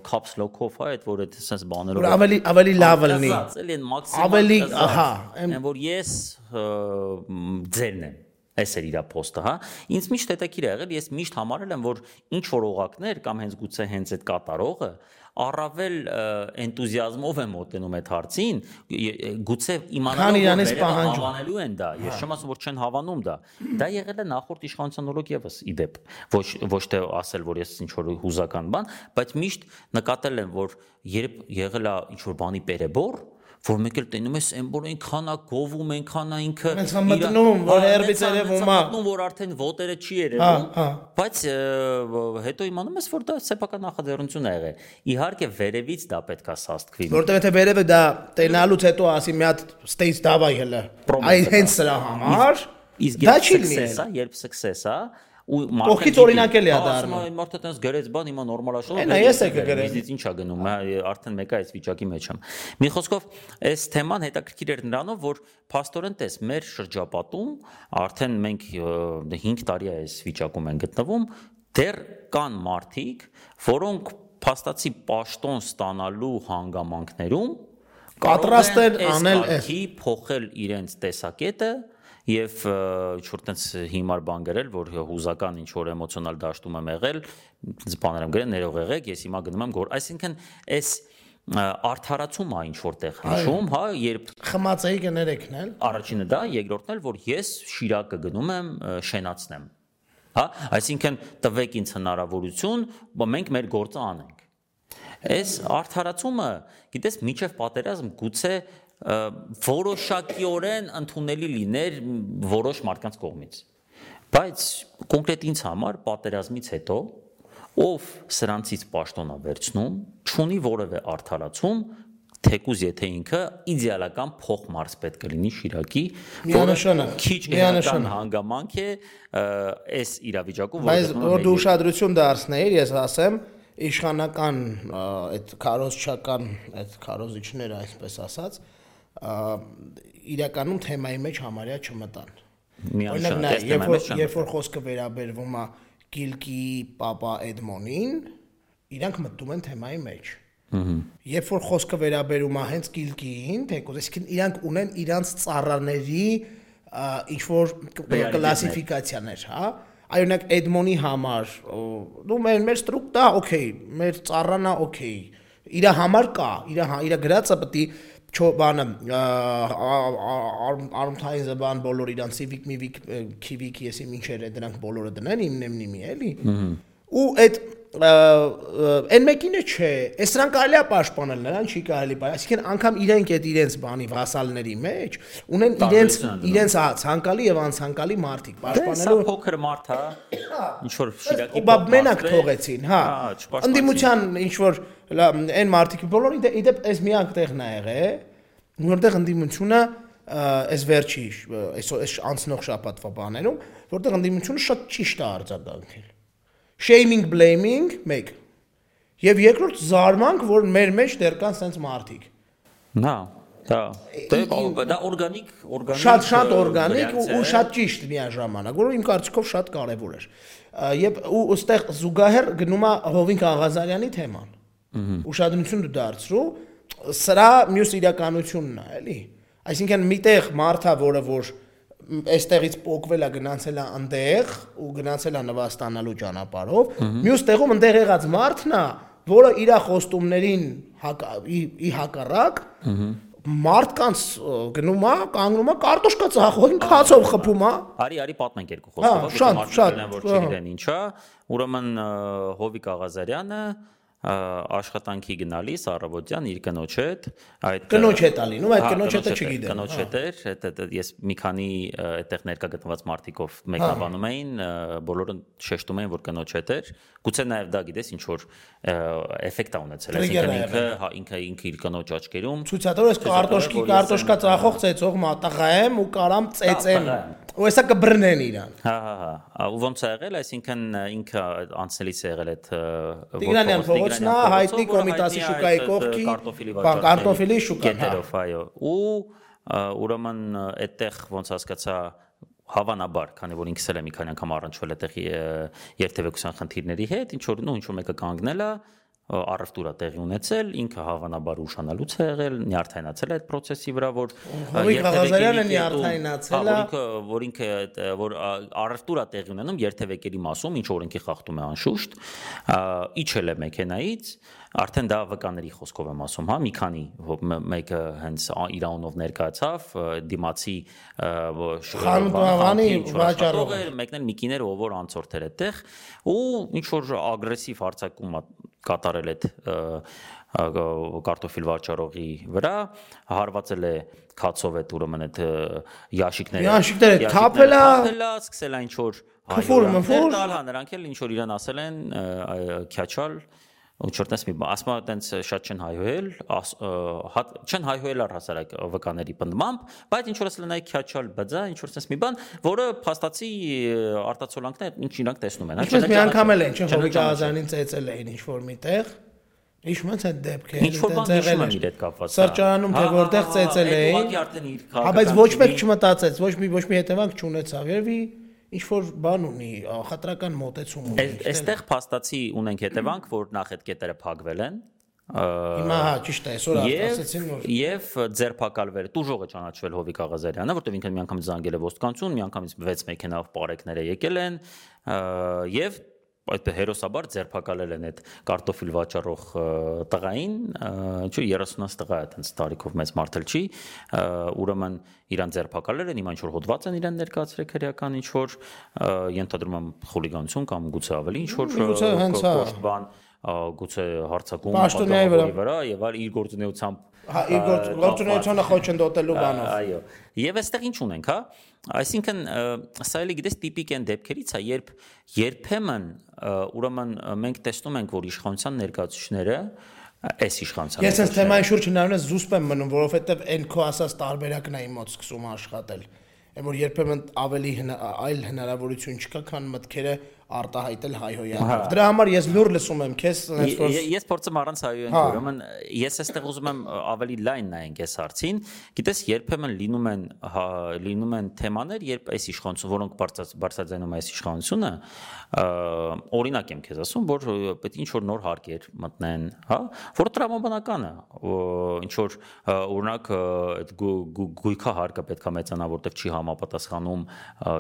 caps lock-ով, հա, այդ որ այդ sense բաներով։ Որ ավելի ավելի լավ լինի։ Ավելի, ահա, այն որ ես ձերն եմ Այս էր իր post-ը, հա։ Ինձ միշտ հետաքրիր է եղել, ես միշտ համարել եմ, որ ինչ որ օղակներ կամ հենց գուցե հենց այդ կատարողը առավել էնտուզիազմով եմ մոտենում այդ հարցին, գուցե իմանալով որ հավանելու են դա, ես չեմ ասում որ չեն հավանում դա։ Դա եղել է նախորդ իշխանության օրոք եւս իդեպ, ոչ ոչ թե ասել որ ես ինչ որ հուզական բան, բայց միշտ նկատել եմ որ երբ եղել է ինչ որ բանի պերեբոր, որ մեկ էլ տենում ես այն որ այնքան է գովում, այնքան է ինքը Հենց մտնում, որ երբից երևում է։ Մտնում, որ արդեն ոտերը չի երևում, բայց հետո իմանում ես, որ դա սեփական նախաձեռնություն է եղել։ Իհարկե վերևից դա պետքա սաստկվի։ Որտեղ եթե վերևը դա տենալուց հետո ասի մի հատ stage դավայ հələ։ Այ հենց սրա համար իսկ դա չի լինի։ Երբ success է, ու մարդը Ողքից օրինակ էլի է դառնում։ Այն մարդը տես գրեց բան, հիմա նորմալ է շոու։ Այնա ես է կգրեմ։ Իզից ինչ է գնում, արդեն մեկը այս վիճակի մեջ եմ։ Մի խոսքով, այս թեման հետաքրքիր էր նրանով, որ փաստորեն տես մեր շրջապատում արդեն մենք 5 տարի է այս վիճակում են գտնվում, դեռ կան մարդիկ, որոնք փաստացի պաշտոն ստանալու հանգամանքներում պատրաստ են անել այս փոխել իրենց տեսակետը եւ ինչ որ տենց հիմար բան գրել, որ հուզական ինչ որ էմոցիոնալ դաշտում եմ եղել, բաներ եմ գրել, ներող եղեք, ես հիմա գնում եմ գոր, այսինքն այս արդարացում է ինչ որտեղ հիշում, հա, երբ խմածեի կներեքն էլ։ Առաջինը դա, երկրորդն էլ, որ ես Շիրակը գնում եմ շենացնեմ։ Հա, այսինքն տվեք ինձ հնարավորություն, մենք մեր գործը անենք։ Այս արդարացումը, գիտես, միջև պատերազմ գուցե որոշակիորեն ընդունելի լիներ որոշ մարդկանց կողմից։ Բայց կոնկրետ ինձ համար պատերազմից հետո ով սրանցից պաշտոնա վերցնում, չունի որևէ արդարացում, թեկուզ եթե ինքը իդեալական փոխմարս պետք է լինի Շիրակի, որը քիչ միանշան հանգամանք է այս իրավիճակում, որ որ դու ուշադրություն դարձնեիր, ես ասեմ, իշխանական այդ քարոզչական այդ քարոզիչները այսպես ասած, իրականում թեմայի մեջ համարյա չմտան։ Օրինակ նա երբ որ երբ որ խոսքը վերաբերվում է Գիլկի Պապա Էդմոնին, իրանք մտնում են թեմայի մեջ։ Երբ որ խոսքը վերաբերում է հենց Գիլկիին, թեկուզ, այսինքն իրանք ունեն իրանց ծառաների ինչ որ կլասիֆիկացիաներ, հա։ Այօնակ Էդմոնի համար, դու մեր մեր ստրուկ դա օքեյ, մեր ծառանա օքեյ։ Իրա համար կա, իրա իրա գրածը պետք է չո բանը արմթային զբան բոլոր իրան civic mivik kivik եսի ինչեր է դրանք բոլորը դնեն իմնեմ նիմի էլի ու այդ այն մեկինը չէ այս նրան կարելի է պաշտպանել նրան չի կարելի բայց այսինքն անգամ իրենք այդ իրենց բանի վասալների մեջ ունեն իրենց իրենց հա ցանկալի եւ անցանկալի մարդիկ պաշտպանելու փոքր մարդ հա ինչ որ շիրակի բա մենակ թողեցին հա ընդդիմության ինչ որ այն մարդիկ բոլորը իդեպ այս միակ տեղն է եղել որտեղ ընդդիմությունը այս վերջի այս անցնող շաբաթվա բաներում որտեղ ընդդիմությունը շատ ճիշտ է արձագանքել shaming blaming 1 եւ երկրորդ զարմանք որ մեր մեջ դեռ կան sense մարդիկ նա դա դա օրգանիկ օրգանիկ շատ շատ օրգանիկ ու շատ ճիշտ միաժամանակ որը իմ կարծիքով շատ կարեւոր էր եւ ու ըստեղ զուգահեռ գնում է Հովինկ Աղազարյանի թեման ուշադրություն դու դարձրու սրա մյուս իրականությունն է էլի այսինքն միտեղ մարդա որը որ այստեղից փոկվել է գնացել է այնտեղ ու գնացել է նվաստանալու ճանապարհով մյուս տեղում այնտեղ եղած մարդն է որը իր խոստումներին ի հակառակ մարդկանց գնում է, կանգնում է կարտոշկա ծախողին քացով խփում է։ Արի, արի պատմենք երկու խոսքով, շատ, շատ, որ չգիտեն ինչա։ Ուրեմն Հովիկ Աղազարյանը աշխատանքի գնալիս առավոտյան իր կնոջ հետ այդ կնոջ հետ ալի, նու այդ կնոջ հետը չգիտեմ։ Կնոջ հետ էր, այդ ես մի քանի այդտեղ ներկա գտնված մարդիկով մեկնաբանում էին, բոլորը շեշտում էին, որ կնոջ հետ էր։ Գուցե նաև դա գիտես ինչ որ էֆեկտ ա ունեցել, այսինքն ինքը հա ինքը ինքը իր կնոջ աչքերում ցույցատոր ես կարտոշկի կարտոշկա ծախող ծեծող մատաղա եմ ու կարամ ծեծեմ։ Ու հեսա կբռնեն իրան։ Հա, հա, հա։ Ու ոնց է եղել, այսինքն ինքը անցնելիս է եղել այդ Տիգրանյան փողոցն է, հայտնի կոմիտասի շուկայի կողքի, բան կարտոֆիլի շուկան, Կետերով, այո։ Ու ուրեմն այդտեղ ոնց հասկացա հավանաբար, քանի որ ինքս էլ եմ մի քանի անգամ առնչվել այդտեղ երթևեկության խնդիրների հետ, ինչ որ նո ինչ որ մեկը կանգնել է, առևտուրա տեղի ունեցել, ինքը հավանաբար ուշանալուց է եղել, նյարդայնացել է այդ process-ի վրա, որ Ղազարյանը նյարդայնացել է, որ ինքը որ առևտուրա տեղի ունենում երթևեկերի մասում, ինչ օրենքի խախտում է անշուշտ, իջել է մեքենայից, արդեն դա վկաների խոսքով եմ ասում, հա, մի քանի մեկը հենց իր անունով ներկայացավ, դիմացի խանութանի վաճառող էր, մեկն էլ մի կիներ, ով որ անցորդ էր այդտեղ, ու ինչ որ ագրեսիվ հարցակում կատարել այդ կարտոֆիլ վաճառողի վրա, հարվածել է քացով այդ ուրեմն այդ յաշիկները։ Յաշիկները թափել է, թափել է, սկսել է ինչ որ Քֆուր, մֆուր։ Տալ հա, նրանք էլ ինչ որ իրան ասել են, քյաչալ, ու չորտես մի ասма տենց շատ չեն հայհոյել, չեն հայհոյել առհասարակ վկաների պնդմամբ, բայց ինչ որ ասել են այ քյաչալ բձա, ինչ որ տենց մի բան, որը փաստացի արտացոլանքն է, ինչ իրանք տեսնում են, հա։ մի անգամ էլ են, չէ՞, Հովիկ Աղազյանին ծեծել էին ինչ որ միտեղ։ Հիշում ես այդ դեպքը, ինչ որ բան հիշում եմ իր հետ կապված։ Սրճարանում թե որտեղ ծեծել էին։ Հա, բայց ոչ մեկ չմտածեց, ոչ մի ոչ մի հետևանք չունեցավ։ Երևի ինչ որ բան ունի, խտրական մոտեցում ունի։ Այստեղ փաստացի ունենք հետևանք, որ նախ այդ կետերը փակվել են, Հիմա հա ճիշտ է, այսօր ասացին որ եւ ձերբակալվել տուժողը ճանաչվել Հովիկ Աղազարյանը, որտեղ ինքը միանգամից զանգել է ոստկանցուն, միանգամից 6 մեքենայով պարեկները եկել են եւ այդ հերոսաբար ձերբակալել են այդ կարտոֆիլ վաճառող տղային, չէ 30-ից տղա է այդպես տարիքով մեծ մարդել չի, ուրեմն իրան ձերբակալել են, հիմա ինչ որ հոդված են իրան ներկայացրել քրեական ինչ որ ենթադրում եմ խուլիգանություն կամ գուցե ավելի ինչ որ կոշտ բան գուցե հարցակում պատահողի վրա եւ այլ իր գործունեությամբ հա իր գործունեությունը խոչընդոտելու բանով այո եւ այստեղ ինչ ունենք հա? Այսինքն սա էլի գիտես տիպիկ են դեպքերից է, երբ երբեմն ուրեմն մենք տեսնում ենք, որ իշխանության ներկայացուցիչները այս իշխանության Ես այս թեմայի շուրջ հնարավորինս զուսպ եմ մնում, որովհետև այն քո ասած տարբերակն է իմ մոտ սկսում աշխատել։ Այն որ երբեմն ավելի այլ հնարավորություն չկա, քան մտքերը արտահայտել հայհոյանով։ Դրա համար ես լուր լսում եմ քեզ, այնպես որ Ես փորձում առանց հայհոյանք, ուրեմն ես այստեղ ուզում եմ ավելի լայն նայենք այս հարցին։ Գիտես, երբեմն լինում են լինում են թեմաներ, երբ այս իշխանություն, որոնք բարձրաձայնում այս իշխանությունը, օրինակ եմ քեզ ասում, որ պետք է ինչ որ նոր հարկեր մտնեն, հա, որ տրամաբանական է, ինչ որ օրինակ այդ գույքա հարկը պետքա մեծանա, որտեղ չի համապատասխանում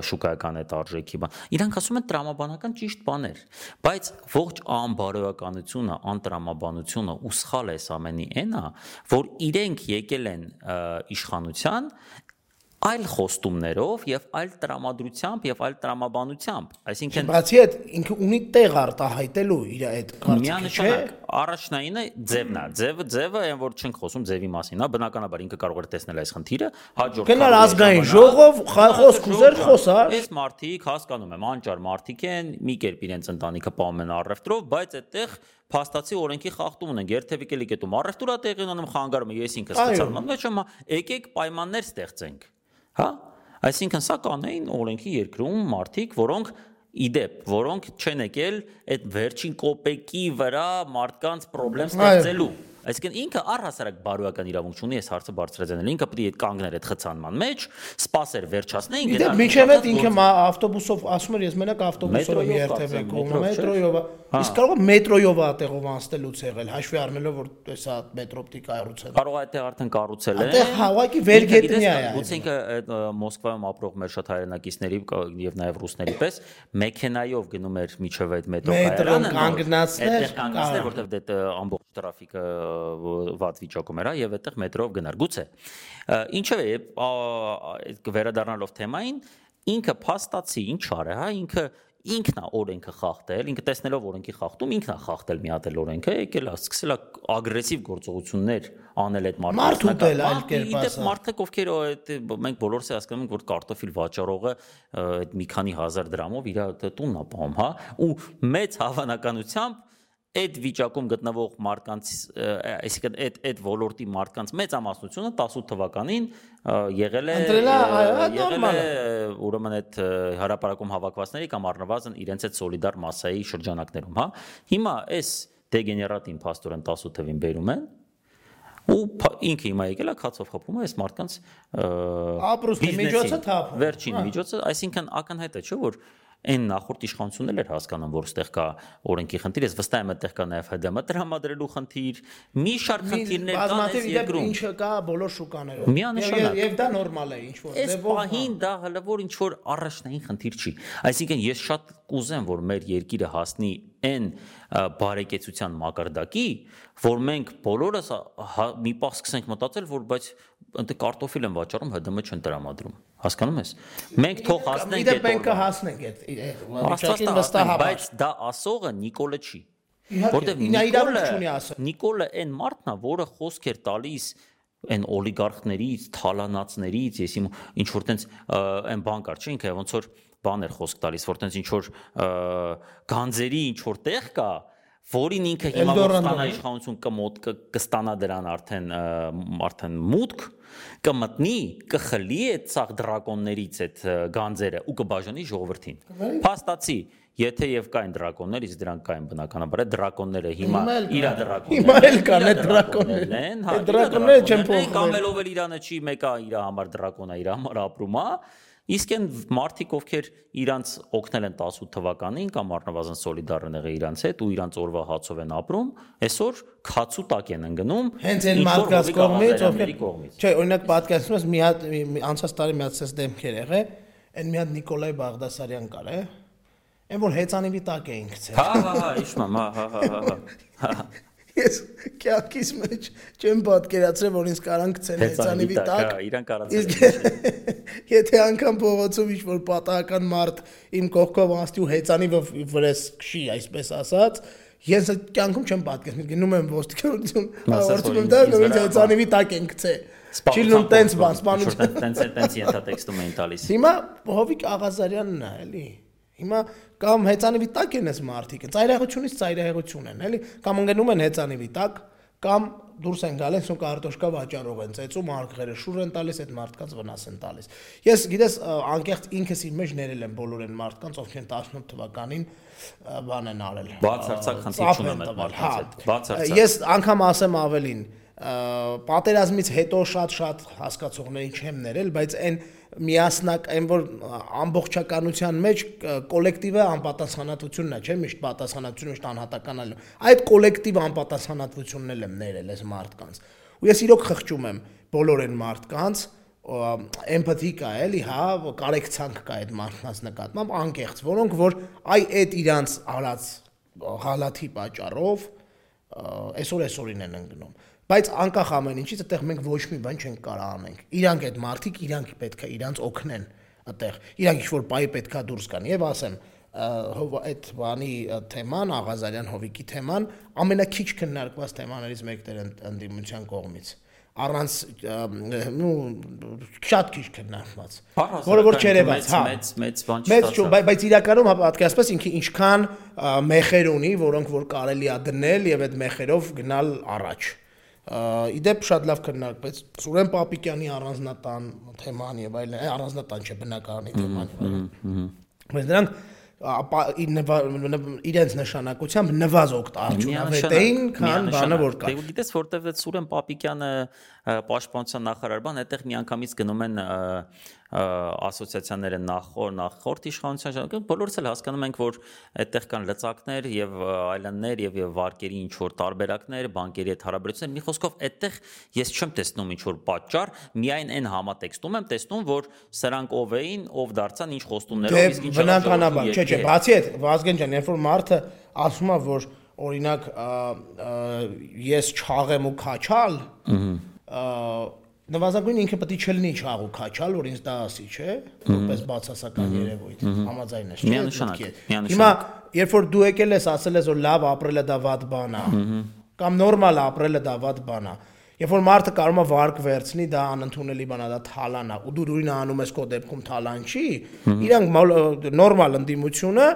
շուկայական այդ արժեքի բան։ Իրանք ասում են տրամաբանական ճիշտ բաներ, բայց ողջ անբարոյականությունը, անտրամաբանությունը ու սխալ էս ամենի այնա, որ իրենք եկել են իշխանության այլ խոստումներով եւ այլ տրամադրությամբ եւ այլ տրամաբանությամբ այսինքն բացի այդ ինքը ունի տեղ արտահայտելու իր այդ կարծիքը չէ? Առաջնայինը ձևն է ձևը ձևը այն որ չենք խոսում ձևի մասին հա բնականաբար ինքը կարող է տեսնել այս խնդիրը հաջորդ գնալ ազգային ժողով խոսք ուզեր խոսար այս մարտիկ հասկանում եմ անճար մարտիկ են մի կերպ իրենց ընտանիքը պահում են առևտրով բայց այդտեղ փաստացի օրենքի խախտում ունեն երթևիկելի կետում առևտուրա տեղի ունենում խանգարում ես ինքս ստացալում եմ ոչ ոմա եկեք պայմաններ ստեղծենք Հա? Այսինքն սա կանեին օրենքի երկրում մարդիկ, որոնք իդեպ, որոնք չեն եկել այդ վերջին կոպեկի վրա մարդկանց խնդրեմ ստեղծելու։ Այսինքն ինքը առհասարակ բարոյական իրավունք ունի, այս հարցը բարձրացնել։ Ինքը պետք է կանգներ այդ խցանման մեջ, սпасեր վերջացնեին գնալ։ Իդեպ միջև այդ ինքը ավտոբուսով, ասում եմ, ես մենակ ավտոբուսով երթևեկում, մետրոյով, մետրոյով Իսկ կարող է մետրոյով ատեղով անցնելուց եղել, հաշվի առնելով որ հեսա մետրոպտիկ կառուցել։ Կարող է այդտեղ արդեն կառուցել է։ Այդտեղ հավաքի վերգետնյա է։ Գուցե ինքը այդ Մոսկվայում ապրող մեր շատ հայրենակիցների եւ նաեւ ռուսների պես մեքենայով գնում էր միջև այդ մետրո կայարանը։ Կանգնացներ, այդտեղ կանգնացներ, որտեղ դե ամբողջ տրաֆիկը վատ վիճակում էր, եւ այդտեղ մետրոով գնար։ Գուցե։ Ինչը է վերադառնալով թեմային, ինքը փաստացի ինչ արը, հա, ինքը ինքն է օրենքը խախտել, ինքը տեսնելով օրենքի խախտում, ինքն է խախտել մի հատ էլ օրենքը, եկել է, սկսել է ագրեսիվ գործողություններ անել այդ մարդը։ Մարդ ուտել այլ կերպ ասա։ Մարդիկ ովքեր այդ մենք բոլորս հասկանում ենք, որ կարտոֆիլ վաճառողը այդ մի քանի հազար դրամով իր տունն է պահում, հա, ու մեծ հավանականությամբ այդ վիճակում գտնվող մարդկանց, այսինքն այդ այդ ոլորտի մարդկանց մեծամասնությունը 18 թվականին եղել է եղել է ուրեմն այդ հարաբերակում հավաքվածների կամ առնվազն իրենց այդ սոլիդար մասայի շրջանակներում, հա։ Հիմա այս դեգեներատին փաստորեն 18 թվին բերում են ու ինքը հիմա եկել է քացով խփում է այս մարդկանց ապրուստի միջոցը թափում վերջին միջոցը այսինքն ակնհայտ է չէ որ այն նախորդ իշխանությունն էլ էր հասկանում, որ ստեղ կա օրենքի խնդիր, ես վստահ եմ այդտեղ կա նաև ՀԴՄ տրամադրելու խնդիր, մի շարք խնդիրներ կան այս երկրում։ Ինչը կա բոլոր շուկաներում։ Միանշանակ։ Եվ դա նորմալ է ինչ որ ձևով։ Այս պահին դա հələ որ ինչ որ առաջնային խնդիր չի։ Այսինքն ես շատ կուզեմ, որ մեր երկիրը հասնի այն բարեկեցության մակարդակի, որ մենք բոլորս հա, մի պահ սկսենք մտածել, որ բայց ընդ կարտոֆիլ են վաճառում, ՀԴՄ չեն տրամադրում։ Հասկանում ես։ Մենք թող հասնենք այդ մենք կհասնենք այդ վիճակին վստահաբար։ Բայց դա ասողը Նիկոլը չի։ Որտեվ Նիկոլը Նիկոլը այն մարդն է, որը խոսք էր տալիս այն օլիգարխներից, թալանացներից, ես իմ ինչ որ տենց այն բան կար, չէ՞ ինքը ոնց որ բան էր խոսք տալիս, որ տենց ինչ որ գանձերի ինչ որ տեղ կա, որին ինքը հիմա որ ստանա իշխանություն կմոտ կստանա դրան արդեն արդեն մուտք կմտնի, կխլի այդ ցաղ դրակոններից այդ գանձերը ու կբաժանի ժողովրդին։ Փաստացի, եթե եւ կային դրակոններ, իսկ դրանք կային բնականաբար, այդ դրակոնները հիմա իր դրակոնները։ Հիմա էլ կան այդ դրակոններն են, հա։ Դրակոնները չեն փոխվել։ Կամ էլ իրանը չի, մեկը իր համար դրակոնա, իր համար ապրում, հա Իսկ այն մարդիկ, ովքեր իրանց օգնել են 18 թվականին կամ առնվազն սոլիդարն եղել իրանց հետ ու իրանց օրվա հացով են ապրում, այսօր քացու տակ են ընկնում։ Հենց այն մարդկանց կողմից, ովքեր Չէ, օրինակ պատկերացնում ես մի հատ անցած տարի մի հատ ցես դեմքեր եղե, այն մի հատ Նիկոլայ Բաղդասարյան կար, է։ Այն որ հեծանիվի տակ էին գցել։ Հա, հա, հա, իշմա, հա, հա, հա, հա։ Ես կյանքիս մեջ չեմ պատկերացրել, որ ինձ կարան գցեն հեծանիվի տակ։ Իրան կարացել։ Եթե անգամ փողոցով ինչ-որ պատահական մարդ իմ կողքով անցնի ու հեծանիվը վրես քշի, այսպես ասած, ես կյանքում չեմ պատկերացնում, գնում եմ ոստիկանություն, հաղորդում եմ դա, որ ինձ հեծանիվի տակ են գցել։ Չիլնում տենց բան, սպանություն։ Տենց տենց ենթատեքստում էին տալիս։ Հիմա Հովիկ Աղազարյանն է, էլի։ Հիմա կամ հեծանիվի տակ են այս մարդիկ, ծայրահեղությունից ծայրահեղություն են, էլի, կամ ընկնում են հեծանիվի տակ, կամ դուրս են գալիս ու կարտոշկա վաճառող են ծեծում, արկղերը շուր են տալիս, այդ մարդկանց վնաս են տալիս։ Ես գիտես անկեղծ ինքս իմ մեջ ներել եմ բոլոր այն մարդկանց, ովքեր 18 թվականին բան են արել։ Բացարձակ խնդիր չունեմ այդ մարդկանց հա, հետ։ Բացարձակ։ Ես անգամ ասեմ ավելին, պատերազմից հետո շատ-շատ հասկացողների չեմ ներել, բայց այն միասնակ այն որ ամբողջականության մեջ կոլեկտիվը անպատասխանատվությունն է, չէ՞, միշտ պատասխանատվությունը միշտ անհատականալու։ Այդ կոլեկտիվ անպատասխանատվությունն էլ եմ ներել այս մարդկանց։ Ու ես իրոք խղճում եմ բոլոր այն մարդկանց, էմպաթի կա էլի, հա, կարեկցանք կա այդ մարդկանց նկատմամբ, անկեղծ, որոնք որ այ այդ իրանց արած հալաթի պատճառով այսօր այսօրին են ընկնում բայց անկախ ամեն ինչից այդտեղ մենք ոչ մի բան չենք կարող անենք։ Իրանք այդ մարդիկ իրանք պետք է իրանք օգնեն այդտեղ։ Իրանք ինչ-որ պայի պետքա դուրս գան եւ ասեմ այդ բանի թեման Աղազարյան Հովիկի թեման ամենակիչ քննարկված թեմաներից մեկն էր ընդդիմության կողմից առանց նու շատ քիչ քննարկված որը որ չերևաց հա մեծ մեծ բան չստացա մեծ բայց իրականում հա պատկերացնես ինքը ինչքան մեխեր ունի որոնք որ կարելի է դնել եւ այդ մեխերով գնալ առաջ իդեպ շատ լավ քննարկվեց Սուրեն Պապիկյանի առանձնատան թեման եւ այլն, առանձնատան չէ բնակարանի թեման։ Բայց նրանք իրենց նշանակությամբ նվազ օգտ արդյունավետ էին, քան բանը որ կա։ Դե գիտես որտեվ Սուրեն Պապիկյանը պաշտպանության նախարար բան, այդտեղ միանգամից գնում են ասոցիացիաները նախոր նախորդ իշխանության ժամանակ բոլորս էլ հասկանում ենք, որ այդտեղ կան լծակներ եւ այլններ եւ եւ վարկերի ինչ որ տարբերակներ, բանկերի հետ հարաբերություններ։ Մի խոսքով այդտեղ ես չեմ տեսնում ինչ որ պատճառ, միայն այն համատեքստում եմ տեսնում, որ սրանք ով էին, ով դարձան ինչ խոստումներով, Դե իսկ ինչ բնականաբար, չէ, չէ, բացի այդ Վազգեն ջան, երբ որ մարդը ասում է, որ օրինակ ես չաղեմ ու քաչալ, ըհը նվազագույն ինքը պետք է չլինի չաղ ու քաչալ, որ ինձ դա ասի, չէ, որպես բացասական երևույթ, համաձայն ես, չէ։ Միանշանակ, միանշանակ։ Հիմա երբ որ դու եկել ես ասել ես, որ լավ ապրելը դա վատ բան է, կամ նորմալ ապրելը դա վատ բան է, Երբ որ մարդը կարող է վարկ վերցնի, դա անընդունելի բան է, դա թալան է, ու դու դուրին անում ես քո դեպքում թալան չի, իրանք մալ- նորմալ ընդդիմությունը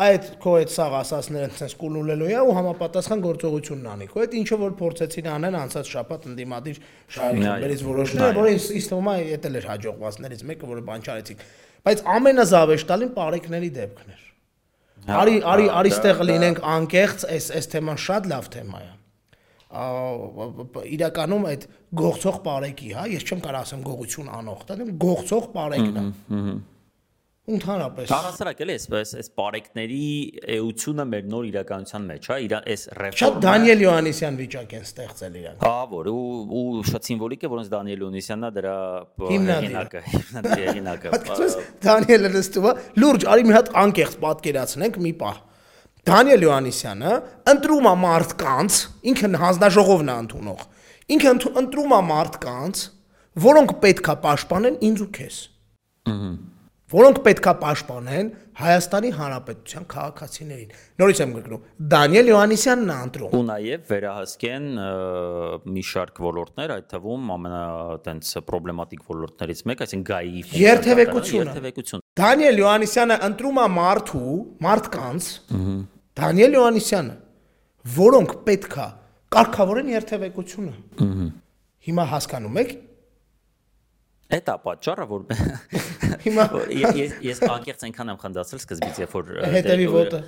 այդ քո այդ սաղ ասածները ցենց կուլուլելու է ու համապատասխան գործողությունն անի։ Քո այդ ինչը որ փորձեցին անեն անցած շաբաթ ընդդիմադիր խմբերից որոշները, այո։ որ ինձ թվում է էտել էր հաջողվածներից մեկը, որը բան չարեցին։ Բայց ամենազավեշտալին բարեկների դեպքն էր։ Արի արի հա, արի դա- ստեղ դա- լինենք անկեղծ, այս այս թեման շատ լավ թեմա է։ Ա, իրականում այդ գողցող բարեկի, հա, ես չեմ կարող ասեմ գողություն անող, դա գողցող բարեկն է։ Ընդհանրապես։ Առասարակ էլի էս էս էս բարեկների էությունը մեր նոր իրականության մեջ, հա, իր Շատ ռեֆորմը Դանիել Յոհաննիսյան վիճակ են ստեղծել իրանք։ Հա, որ ու ու շատ սիմվոլիկ է, որոնց Դանիել Ունիսյանն է դրա հեղինակը, հեղինակը։ Պատկերացրես Դանիելը նստում է, լուրջ, արի մի հատ անկեղծ պատկերացնենք մի պահ։ Դանիել Յոհաննիսյանը ընտրում է մարդկանց, ինքը հանձնաժողովն է ընդունող։ Ինքը ընտրում է մարդկանց, որոնք պետքա պաշտպանեն ինձ ու քեզ։ Որոնք պետքա պաշտպանեն Հայաստանի Հանրապետության քաղաքացիներին։ Նորից եմ գրկնում։ Դանիել Յոհաննիսյանն է ընտրում։ ու նաև վերահսկեն մի շարք ոլորտներ, այդ թվում ամենա տենց պրոբլեմատիկ ոլորտներից մեկը, այսինքն գայի Երթևեկությունը։ երթևեկություն։ Դանիել Յոհաննիսյանը ընտրում է մարդու, մարդկանց։ Դանիել Յոհաննիսյանը, որոնք պետքա կարգավորեն երթևեկությունը։ Հիմա հասկանում եք, Այդ է պատճառը, որ Հիմա- ես ես անկեղծ այնքան եմ խնդացել սկզբից, երբ որ Հետևի դե- ոտը։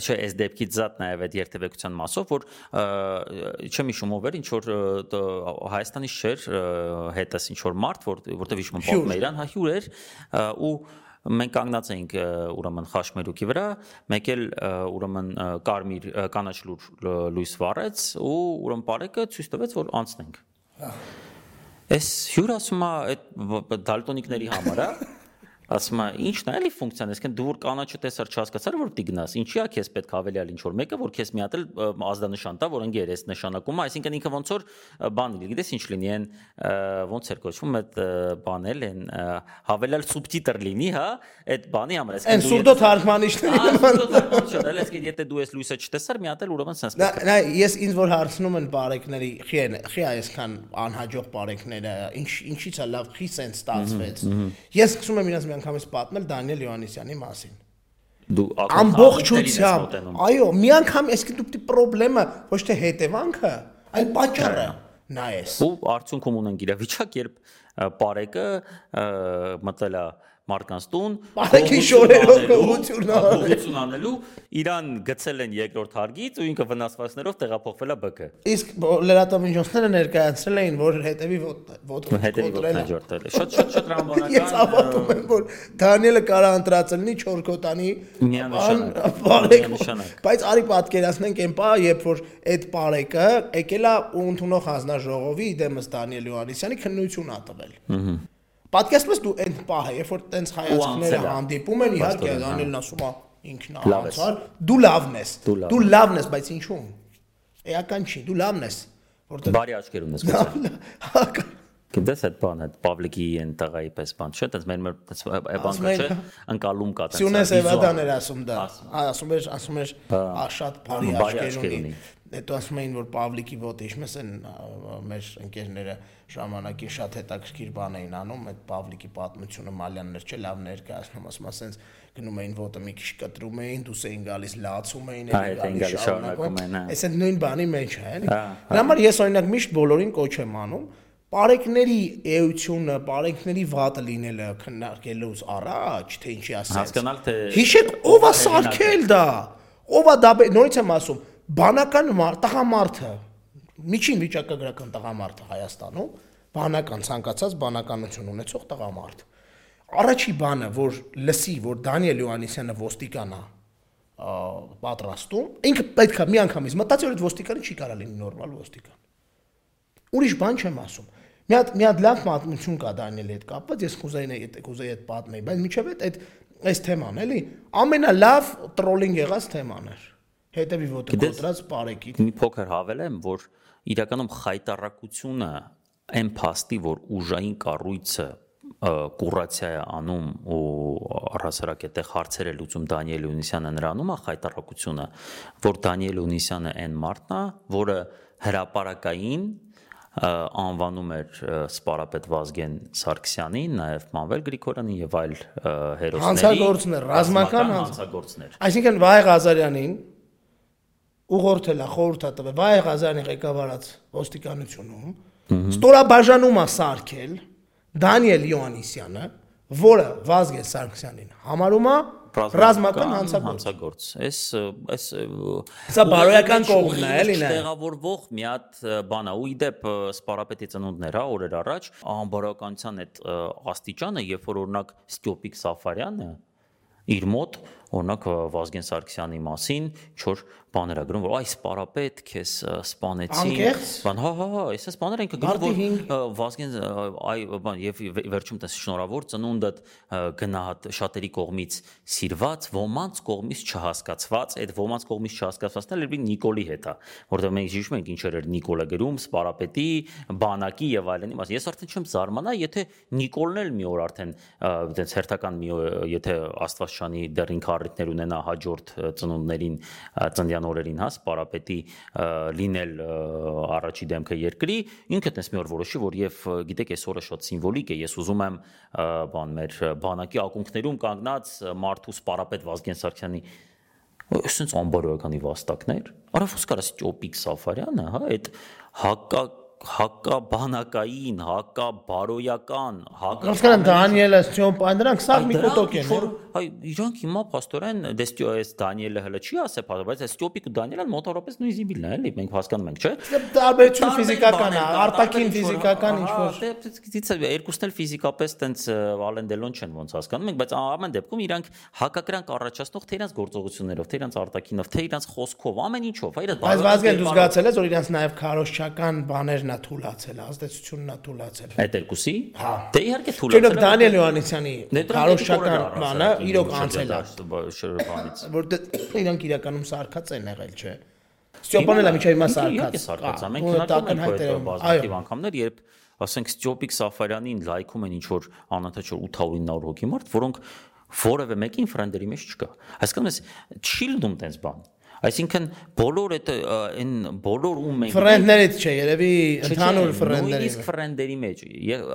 Չէ, այս դեպքից զատ նաև այդ երթևեկության մասով, որ չեմ հիշում ով էր, ինչ որ չէր ը, հետս ինչ որ մարդ, որ որտեվ հիշում եմ Հյուր։ պատմել իրան, հա հյուր էր ու մենք կանգնած էինք ուրեմն խաշմերուկի վրա, մեկ էլ ուրեմն կարմիր կանաչ լույս վառեց ու ուրեմն բարեկը ցույց տվեց, որ անցնենք։ Էս հյուր ասում է այդ դալտոնիկների համար, հա։ Ասում է, ի՞նչն է, էլի ֆունկցիան, այսինքն դու որ կանաչը տեսար չհասկացար, որ պիտի գնաս։ Ինչի՞ է քեզ պետք ավելի ալ ինչ որ մեկը, որ քեզ մի հատ էլ ազդանշան տա, որ ընկեր էս նշանակումը, այսինքն ինքը ոնց որ բան լինի, գիտես ինչ լինի, այն ոնց էր կոչվում այդ բան էլ են ը, հավելալ սուբտիտր լինի, հա, այդ բանի համար, այն սուրդո թարգմանիչների Ահա, այսինքն եթե դու այս լույսը չտեսար, մի հատ էլ ուրեմն sense Նա նա ես ինձ որ հարցնում են բարեկների, խի են, խի այսքան անհաջող բարեկները, ինչ ինչից է լավ, խի սենց ստացվեց։ Ես սկսում եմ իրաց մի անգամից պատմել Դանիել Յոհաննիսյանի մասին։ դու Ամբողջությամբ, այո, մի անգամ այսինքն դու պիտի խնդրեմը ոչ թե հետևանքը, այլ պատճառը նայես։ ու արդյունքում ունենք իրավիճակ, երբ պարեկը մտել է մարդկանց տուն, գողություն շորերով գողություն անելու։ գողություն անելու, իրան գցել են երկրորդ հարգից ու ինքը վնասվածքներով տեղափոխվել է ԲԿ։ Իսկ լրատվամիջոցները ներկայացրել էին, որ հետևի ոտ Հետևի կոտրել է։ Շատ շատ շատ Ես հավատում եմ, որ Դանիելը կարա ընտրածել լինի 4 կոտանի Միանշանակ, Բայց արի պատկերացնենք այն պահը, երբ որ այդ բարեկը եկել է ու ընդունող հանձնաժողովի դեմս Դանիել Յոհաննիսյանի քննություն ա տվել։ Պատկերացնես դու այն պահը, երբ որ տենց հայացքները հանդիպում են, իհարկե հա։ Դանիելն ասում է ինքն ես։ անցար, դու լավն ես։ Դու լավ Դու լավն ես, բայց ինչու՞։ Էական չի, դու լավն ես, որտեղ բարի աչքեր ունես Հակա- Գիտես այդ բանը, այդ Պավլիկի այն տղայի պես բան, չէ՞, այդպես մեր բանը են, չէ, ընկալում կա տենց։ Սյունե վիզուալ։ Սևադան էր ասում դա։ Ասում էր, ասում էր, «Ա, շատ բարի աչքեր ունի։ Հետո ասում էին, որ Պավլիկի ոտը իշմես են մեր ընկերները ժամանակին շատ հետաքրքիր բան էին անում, այդ Պավլիկի պատմությունը Մալյաններ չէ, լավ ներկայացնում, ասում ասենց գնում էին ոտը մի քիչ կտրում էին, դուս էին գալիս լացում էին, էին գալիս, շարունակում էին, Այս այդ նույն բանի մեջ է, էլի։ Դրա համար ես օրինակ միշտ բոլորին կոչ եմ անում Պարեկների էությունը, պարեկների վատը լինելը քննարկելուց առաջ, թե ինչի ասած։ Հասկանալ, թե Հիշեք ով է սարքել դա։ Ով է դա նորից եմ ասում, բանական մար- տղամարդը, միջին վիճակագրական տղամարդը Հայաստանում, բանական ցանկացած բանականություն ունեցող տղամարդ։ առաջի բանը, որ լսի, որ Դանիել Յոհաննիսյանը ոստիկան է պատրաստում, ինքը պետքա մի անգամից մտածի, որ այդ ոստիկանը չի կարա լինի նորմալ ոստիկան։ Ուրիշ բան չեմ ասում։ Մի հատ մի հատ լավ պատմություն կա Դանիելի հետ կապված, ես կուզեի այդ կուզեի այդ պատմեի, բայց միջև այդ այդ այս թեման էլի ամենալավ տրոլինգ եղած թեման էր։ Հետևի ոտը կոտրած բարեկի։ Մի փոքր հավելեմ, որ իրականում խայտարակությունը այն փաստի, որ ուժային կառույցը կուրացիա է անում ու առհասարակ այդտեղ հարցեր է լուծում Դանիել Ունիսյանը նրանում է խայտարակությունը, որ Դանիել Ունիսյանը այն մարդն է, որը հրաապարակային անվանում էր սպարապետ Վազգեն Սարգսյանին, նաև Մանվել Գրիգորյանին եւ այլ հերոսների հանցագործներ, ռազմական հանցագործներ։ Այսինքն Վահե Ղազարյանին ուղղորդել է խորհուրդ տվել Վահե Ղազարյանի ղեկավարած ոստիկանությունում ստորաբաժանում է սարքել Դանիել Յոհաննիսյանը, որը Վազգեն Սարգսյանին համարում է ռազմական հանցագործ։ Այս այս Սա բարոյական կողմն է, էլի նա։ Տեղավորվող մի հատ բան է, ու իդեպ սպարապետի ծնունդներ հա օրեր առաջ անբարոյականության այդ աստիճանը, երբ որ օրինակ Ստյոպիկ Սաֆարյանը իր մոտ օրինակ Վազգեն Սարգսյանի մասին չոր բաներ ա գրում որ այս պարապետ քեզ սպանեցին բան հա հա հա այսպես բաներ են գրում որ Վազգեն այ բան եւ վերջում տես շնորհավոր ծնունդդ գնահատ շատերի կողմից սիրված ոմանց կողմից չհասկացված այդ ոմանց կողմից չհասկացվածն էլ Նիկոլի հետ է որովհետեւ մենք հիշում ենք ինչեր էր Նիկոլը գրում սպարապետի բանակի եւ այլնի մաս ես արդեն չեմ զարմանա եթե Նիկոլն էլ մի օր արդեն այդպես հերթական մի եթե Աստվածաշանի դեռ ինքը առիթներ ունենա հաջորդ ծնունդներին ծննդյան օրերին, հա, սպարապետի լինել առաջի դեմքը երկրի, ինքը տես մի օր որոշի, որ եւ գիտեք, այս օրը շատ սիմվոլիկ է, ես ուզում եմ բան մեր բանակի ակունքներում կանգնած մարդու սպարապետ Վազգեն Սարգսյանի այսինքն ամբարոյականի վաստակներ։ Արա ո՞նց կարաս Ճոպիկ Սաֆարյանը, հա, այդ հակա հակաբանակային, հակաբարոյական, հակա Հասկանան Դանիելը, Ստյոպան, դրանք սա մի կուտոկ են։ Այ իրանք հիմա աստորեն դեստյո էս Դանիելը հələ չի ասե, բայց այս Ստյոպիկ ու Դանիելը մոտավորապես նույն զիբիլն է, էլի, մենք հասկանում ենք, չէ՞։ Տարբերություն ֆիզիկական է, արտաքին ֆիզիկական ինչ որ։ Դե երկուսն էլ ֆիզիկապես տենց Ալենդելոն չեն ոնց հասկանում ենք, բայց ամեն դեպքում իրանք հակակրանք առաջացնող թե իրանք գործողություններով, թե իրանք արտաքինով, թե իրանք խոսքով, ամեն ինչով, այ դա Բայց վազգեն դու զգացել ես, որ իրանք նաև քարոշչական բաներ է թուլացել, ազդեցությունն է թուլացել։ Այդ երկուսի։ Հա։ Դե իհարկե թուլացել։ Չնայած Դանիել Յոհաննիսյանի քարոշչական բանը իրոք անցել է Որտեղ իրանք իրականում սարկած են եղել, չէ։ Ստյոպանն էլ միջի հիմա սարկած։ Սարկած է։ Մենք քննարկում ենք այդ բազմաթիվ անգամներ, երբ ասենք Ստյոպիկ Սաֆարյանին լայքում են ինչ որ անընդհատ 800-900 հոգի մարդ, որոնք որևէ մեկին ֆրենդերի մեջ չկա։ Հասկանում ես, չի լինում տենց բան։ Այսինքն բոլոր այդ այն բոլոր ում մենք ֆրենդներից չէ, երևի ընդհանուր ֆրենդերի։ Նույնիսկ ֆրենդերի մեջ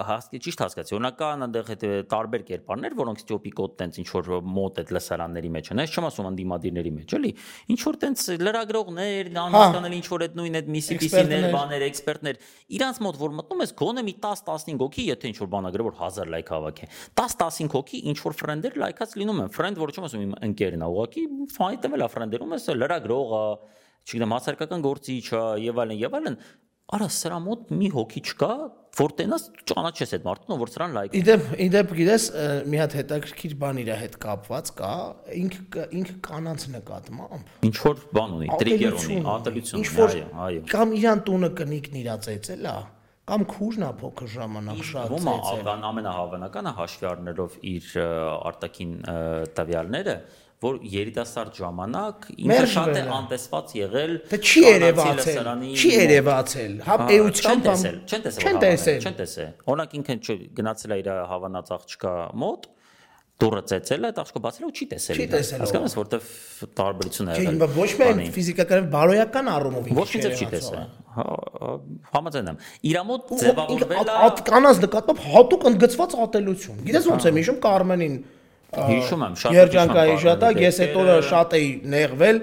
հասկի ճիշտ հասկացի։ Օրինակ կան այնտեղ այդ տարբեր կերպարներ, որոնք ստյոպիկոտ տենց ինչ որ մոտ այդ լսարանների մեջ են, ես չեմ ասում անդիմադիրների մեջ, էլի։ Ինչ որ տենց լրագրողներ, անհասկանալի ինչ որ այդ նույն այդ միսիպիսիներ, բաներ, էքսպերտներ, իրանց մոտ որ մտնում ես գոնե մի 10-15 հոգի, եթե ինչ որ բանագրը որ 1000 լայք հավաք է։ 10-15 հոգի ինչ որ ֆրենդեր լայքած լինում են։ Ֆրենդ, որ չեմ ասում իմ ընկերն է, ուղղակի ֆայտը է ֆրենդերում ես լրա լրագրողը, չգիտեմ, հասարակական գործիչը եւ այլն եւ այլն, արա սրա մոտ մի հոգի չկա, որ տենաս ճանաչես այդ մարդուն, որ սրան լայք։ Իդեպ, իդեպ գիտես, մի հատ հետաքրքիր բան իր հետ կապված կա, ինքը ինքը կանանց նկատմամբ։ Ինչ որ բան ունի, տրիգեր ունի, ատելություն ունի, այո, այո։ Կամ իրան տունը կնիկն իրա ծեծել է, կամ քուրնա փոքր ժամանակ շատ ծեծել։ Ոմա ամենահավանականը հաշվի առնելով իր արտակին տվյալները, որ երիտասարդ ժամանակ ինքը շատ է անտեսված եղել Դա չի երևացել չի երևացել հա էությամբ չեն տեսել չեն տեսել չեն տեսել օրինակ ինքը գնացել է իր հավանած աղջկա մոտ դուրը ծեծել է, աղջկը բացել ու չի տեսել։ Չի տեսել։ Հասկանես, որտեվ տարբերություն է եղել։ Չէ, ոչ միայն ֆիզիկական, բարոյական առումով ինքը չի չի տեսել։ Հա, համաձայն եմ։ Իրա մոտ ձևավորվել է կանանց նկատմամբ հատուկ ընդգծված ատելություն։ Գիտես ոնց եմ հիշում Կարմենին Հիշում եմ շատ երջանկայի շատակ, ես այդ օրը շատ էի նեղվել,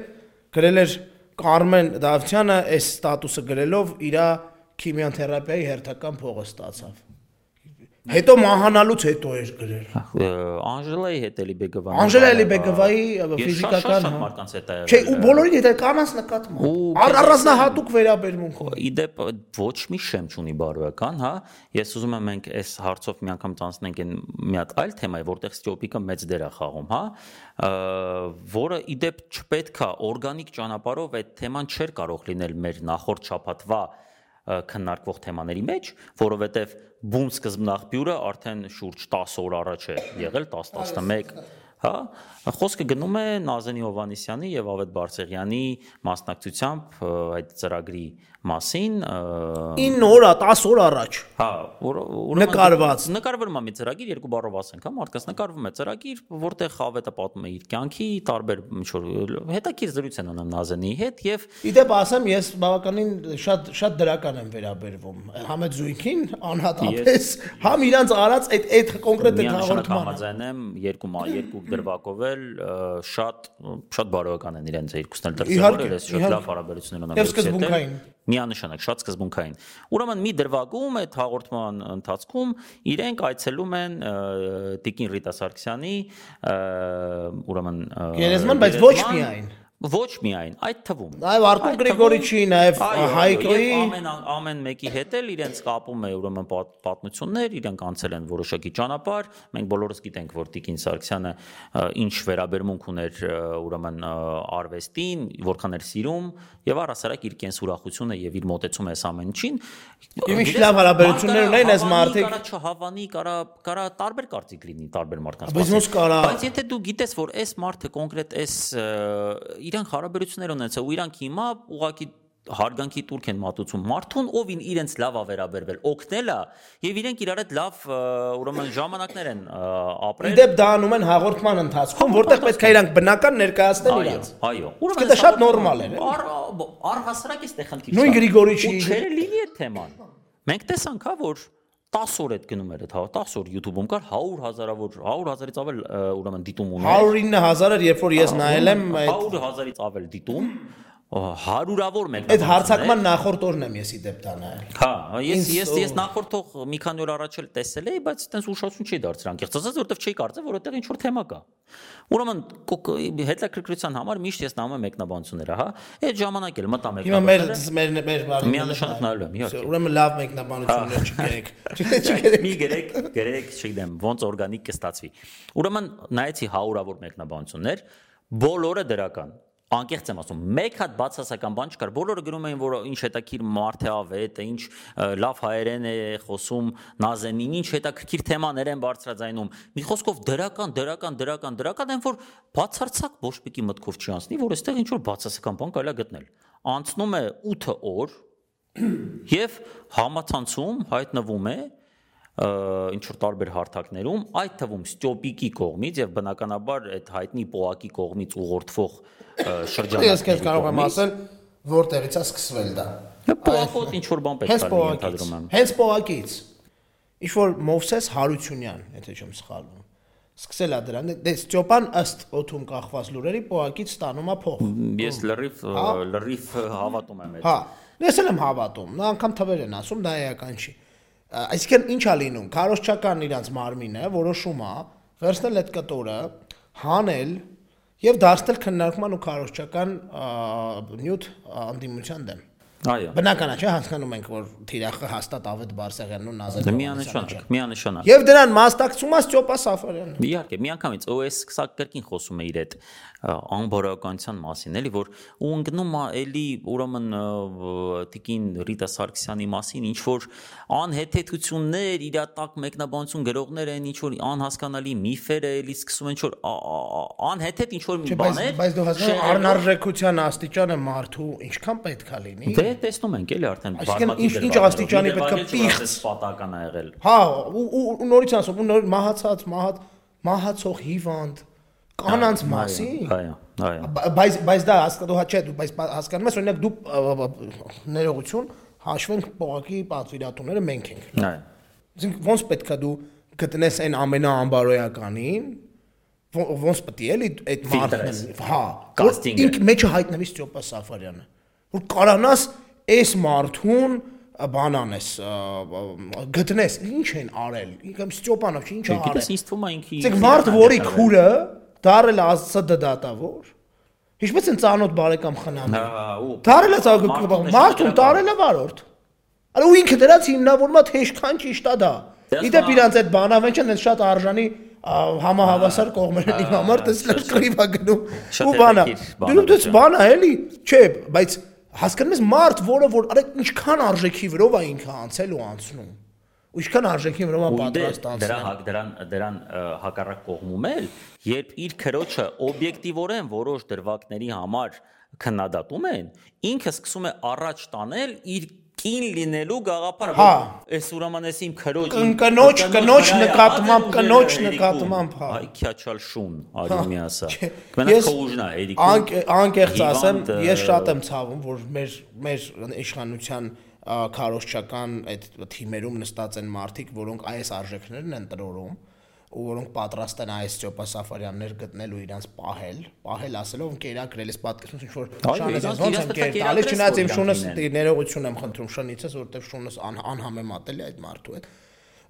գրել էր Կարմեն Դավթյանը այս ստատուսը գրելով իր քիմիան թերապիայի հերթական փողը ստացավ։ Հետո մահանալուց հետո էր գրել։ Անժելայի հետ էլի Բեգովան։ Անժելա Էլիբեգովայի Ես ֆիզիկական հա։ մարդկանց հետ է Չէ, ու բոլորի հետ է կանանց նկատմամբ։ Առանձնահատուկ վերաբերմունք։ Իդեպ ոչ մի շեմ չունի բարոյական, հա։ Ես ուզում եմ մենք այս հարցով մի անգամ ծանցնենք այն մի հատ այլ թեմայի, որտեղ ստյոպիկը մեծ դեր է խաղում, հա, որը իդեպ չպետքա օրգանիկ ճանապարհով այդ թեման չէր կարող լինել մեր նախորդ շաբաթվա ը, քննարկվող թեմաների մեջ, որովհետև բուն սկզբնաղբյուրը արդեն շուրջ 10 օր առաջ է եղել, 10-11 Հա, խոսքը գնում է Նազենի Հովանիսյանի եւ Ավետ Բարսեղյանի մասնակցությամբ այդ ծրագրի մասին, ը, 9 օր, 10 օր առաջ։ հա, ուրեմն Նկարված։ նկարվում է մի ծրագիր երկու բառով ասենք, հա, մարդկանց նկարվում է ծրագիր, որտեղ Ավետը պատմում է իր կյանքի տարբեր ինչ որ հետաքրքիր զրույց են անում Նազենի հետ եւ Իդեպ ասեմ, ես բավականին շատ շատ դրական եմ վերաբերվում։ Համ այդ զույգին անհատապես, համ իրանց արած այդ այդ կոնկրետ այդ միանշանակ հաղորդմանը։ համաձայնեմ երկու երկու դրվակով էլ ը, շատ շատ բարոյական են իրենց երկուսն էլ դրսևորել, ես շատ լավ հարաբերություններ ունեմ Եվ սկզբունքային։ միանշանակ շատ սկզբունքային։ Ուրեմն մի դրվագում այդ հաղորդման ընթացքում իրենք այցելում են Տիկին Ռիտա Սարգսյանի ուրեմն ը, Գերեզման, բայց ոչ միայն։ Ոչ միայն, այդ թվում։ Նաև Այդ Գրիգորիչի, նաև եւ ամեն ամեն մեկի հետ էլ իրենց կապում է ուրեմն պատ- պատմություններ, իրենք անցել են որոշակի ճանապարհ։ Մենք բոլորս գիտենք, որ Տիկին Սարգսյանը ինչ վերաբերմունք ուներ ուրեմն արվեստին, որքան էր սիրում եւ առասարակ իր կենսուրախությունը եւ իր մոտեցումը այս ամեն ինչին։ Եվ ինչ լավ հարաբերություններ ունեն այս մարդիկ։ Կարա չհավանի, կարա կարա տարբեր կարծիք լինի տարբեր մարդկանց։ Բայց ոնց կարա- Բայց եթե դու գիտես, որ այս մարդը կոնկրետ այս իրանք հարաբերություններ ունեցա ու իրանք հիմա ուղակի հարգանքի турք են մատուցում մարդուն, ով իրենց լավ ա վերաբերվել, օգնելա եւ իրենք իրար հետ լավ ուրեմն ժամանակներ են ապրել։ Իդեպ դա անում են հաղորդման ընթացքում, որտեղ պետք է իրանք բնական ներկայացնեն իրենց։ Այո, ուրեմն դա շատ նորմալ է։ Առհասարակ էստեղ խնդիր չկա։ Նույն Գրիգորիչի չէր լինի է թեման։ Մենք տեսանք հա որ 10 օր այդ գնում էր այդ, հա, 10 օր YouTube-ում կար 100 հազարավոր 100 հազարից ավել ուրեմն դիտում ուներ։ 109000 էր, երբ որ ես նայել եմ այդ 100 հազարից ավել դիտում, հարյուրավոր մեկ։ այդ հարցակման նախորդ օրն եմ ես իդեպ դա նայել։ Հա, ես ես ես նախորդող մի քանի օր առաջ էլ տեսել էի, բայց այտենց ուշադրություն չի դարձրել անկեղծ ասած, որովհետև չի կարծել, որ այդտեղ ինչ որ թեմա կա։ Ուրեմն հետաքրքրության համար միշտ ես նայում եմ մեկնաբանությունները, հա։ Այդ ժամանակ էլ մտա Հիմա մեր մեր մեր բարի Միանշանակ նայելու եմ, իհարկե։ Ուրեմն լավ մեկնաբանություններ չգերեք։ Չգերեք։ Մի գրեք, գրեք, չգիտեմ, ոնց օրգանիկ կստացվի։ Ուրեմն նայեցի 100-ավոր մեկնաբանություններ, բոլորը դրական։ Անկեղծ եմ ասում, մեկ հատ բացասական բան չկար։ Բոլորը գրում էին, որ ինչ հետաքրքիր մարդ է ավետ, ինչ լավ հայերեն է խոսում Նազենին, ինչ հետաքրքիր թեմաներ են բարձրաձայնում։ Մի խոսքով դրական, դրական, դրական, դրական են, որ բացարձակ ոչ մեկի մտքով չի անցնի, որ այստեղ ինչ որ բացասական բան կարելի է գտնել։ Անցնում է 8 օր, Եվ համացանցում հայտնվում է ինչ որ տարբեր հարթակներում, այդ թվում Ստյոպիկի կողմից եւ բնականաբար այդ հայտնի Պոակի կողմից ուղղորդվող ը, շրջանակների Ես կարող եմ ասել որտեղից է սկսվել դա։ Պոակոտ ինչ որ բան պետք է ընդհանրում եմ։ Հենց պողակից։ Ինչ որ Մովսես Հարությունյան, եթե չեմ սխալվում։ Սկսել է դրան։ Դե Ստյոպան ըստ օթում կախված լուրերի պողակից ստանում է փող։ Ես լրիվ ը, լրիվ հավատում եմ այդ։ Հա, ես էլ եմ հավատում։ Նա անգամ թվեր են ասում, դա էական չի։ Այսինքն ի՞նչ է լինում։ Քարոշչական իրանց մարմինը որոշում է վերցնել այդ կտորը, հանել եւ դարձնել քննարկման ու քարոշչական նյութ անդիմության դեմ։ Այո։ Բնական է, չէ՞, հասկանում ենք, որ թիրախը հաստատ Ավետ Բարսեղյանն ու Նազար Հովհաննիսյանը Միանշանակ, միանշանակ։ Եվ դրան մասնակցում է Ստյոպա Սաֆարյանը։ Իհարկե, միանգամից OS սա կրկին խոսում է իր այդ անբարոյականության մասին, էլի որ ու ընկնում է էլի ուրեմն տիկին Ռիտա Սարգսյանի մասին, ինչ որ անհեթեթություններ, իր տակ մեկնաբանություն գրողներ են, ինչ որ անհասկանալի միֆեր է, էլի սկսում են ինչ որ անհեթեթ ինչ որ մի բաներ։ բայց դու հասկանում շեղելով- առնարժեքության աստիճանը մարդու ինչքան պետք է լինի։ Դե տեսնում ենք էլի արդեն բազմաթիվ ինչ- ինչ աստիճանի Մի պետք է դրվագ էլ պիղծ։ պատական ա եղել։ Հա, ու նորից ասում, ու նոր մահացած, մահած մահացող հիվանդ կանանց մասին։ Այո, այո։ Բայց բայց դա հասկանում հա չէ, բայց հասկանում ես, օրինակ դու ներողություն հաշվենք փողակի պատվիրատուները մենք ենք։ Այո։ Այսինքն ոնց պետքա դու գտնես այն ամենաանբարոյականին, ո- ոնց պետք է էլի այդ մարդն, հա, Կաստինգը։ ինք մեջը հայտնվի Ստյոպա Սաֆարյանը, որ կարանաս այս մարդուն ա, բան անես, գտնես, ինչ են արել։ Ինքն Ստյոպանով չի ինչ արել։ Գիտես, ինձ թվում է ինքը Ցեք մարդ, որի քուրը դարել աստծո դատավոր։ Ինչպես են ծանոթ բարեկամ խնամը։ Դարել է ցանկը մարդուն տարել է վարորդ։ Արա ու ինքը դրանց հիմնավորումա թե ինչքան ճիշտ է դա։ Իդեպ իրանց այդ բանավեճն էլ շատ արժանի համահավասար կողմերն իմ համար տեսնել կռիվա գնում ու բանա։ Դու դուց բանա էլի, չէ, բայց հասկանում ես մարդ, որը որ արա ինչքան արժեքի վրով է ինքը անցել ու անցնում։ Ու ինչքան արժեքի դե պատրաստ դրան անցնել։ հակ- դրան դրան հակառակ կողմում էլ երբ իր քրոջը օբյեկտիվորեն որոշ դրվագների համար քննադատում են ինքը սկսում է առաջ տանել իր կին լինելու գաղափարը Հա։ այս ուրեմն էս իմ քրոջ Կն- կնոջ- կնոջ վրա նկատմամբ, կնոջ նկատմամբ, հա։ այ քյաչալ շուն արյունի ասա Չէ, կմենակ ես քոուժնա անկ- անկեղծ ասեմ, ես շատ եմ ցավում, որ մեր մեր իշխանության քարոշչական այդ թիմերում նստած են մարդիկ, որոնք այս արժեքներն են տրորում ու որոնք պատրաստ են այս Ստյոպա Սաֆարյաններ գտնել ու իրանց պահել, պահել ասելով կերակրել, ես պատկերացնում ինչ որ Այո, շանես իրանց- ոնց եմ կեր տալիս, չնայած իմ շունս ներողություն եմ խնդրում շնիցս, որովհետև շունս ան- անհամեմատել է այդ մարդու հետ։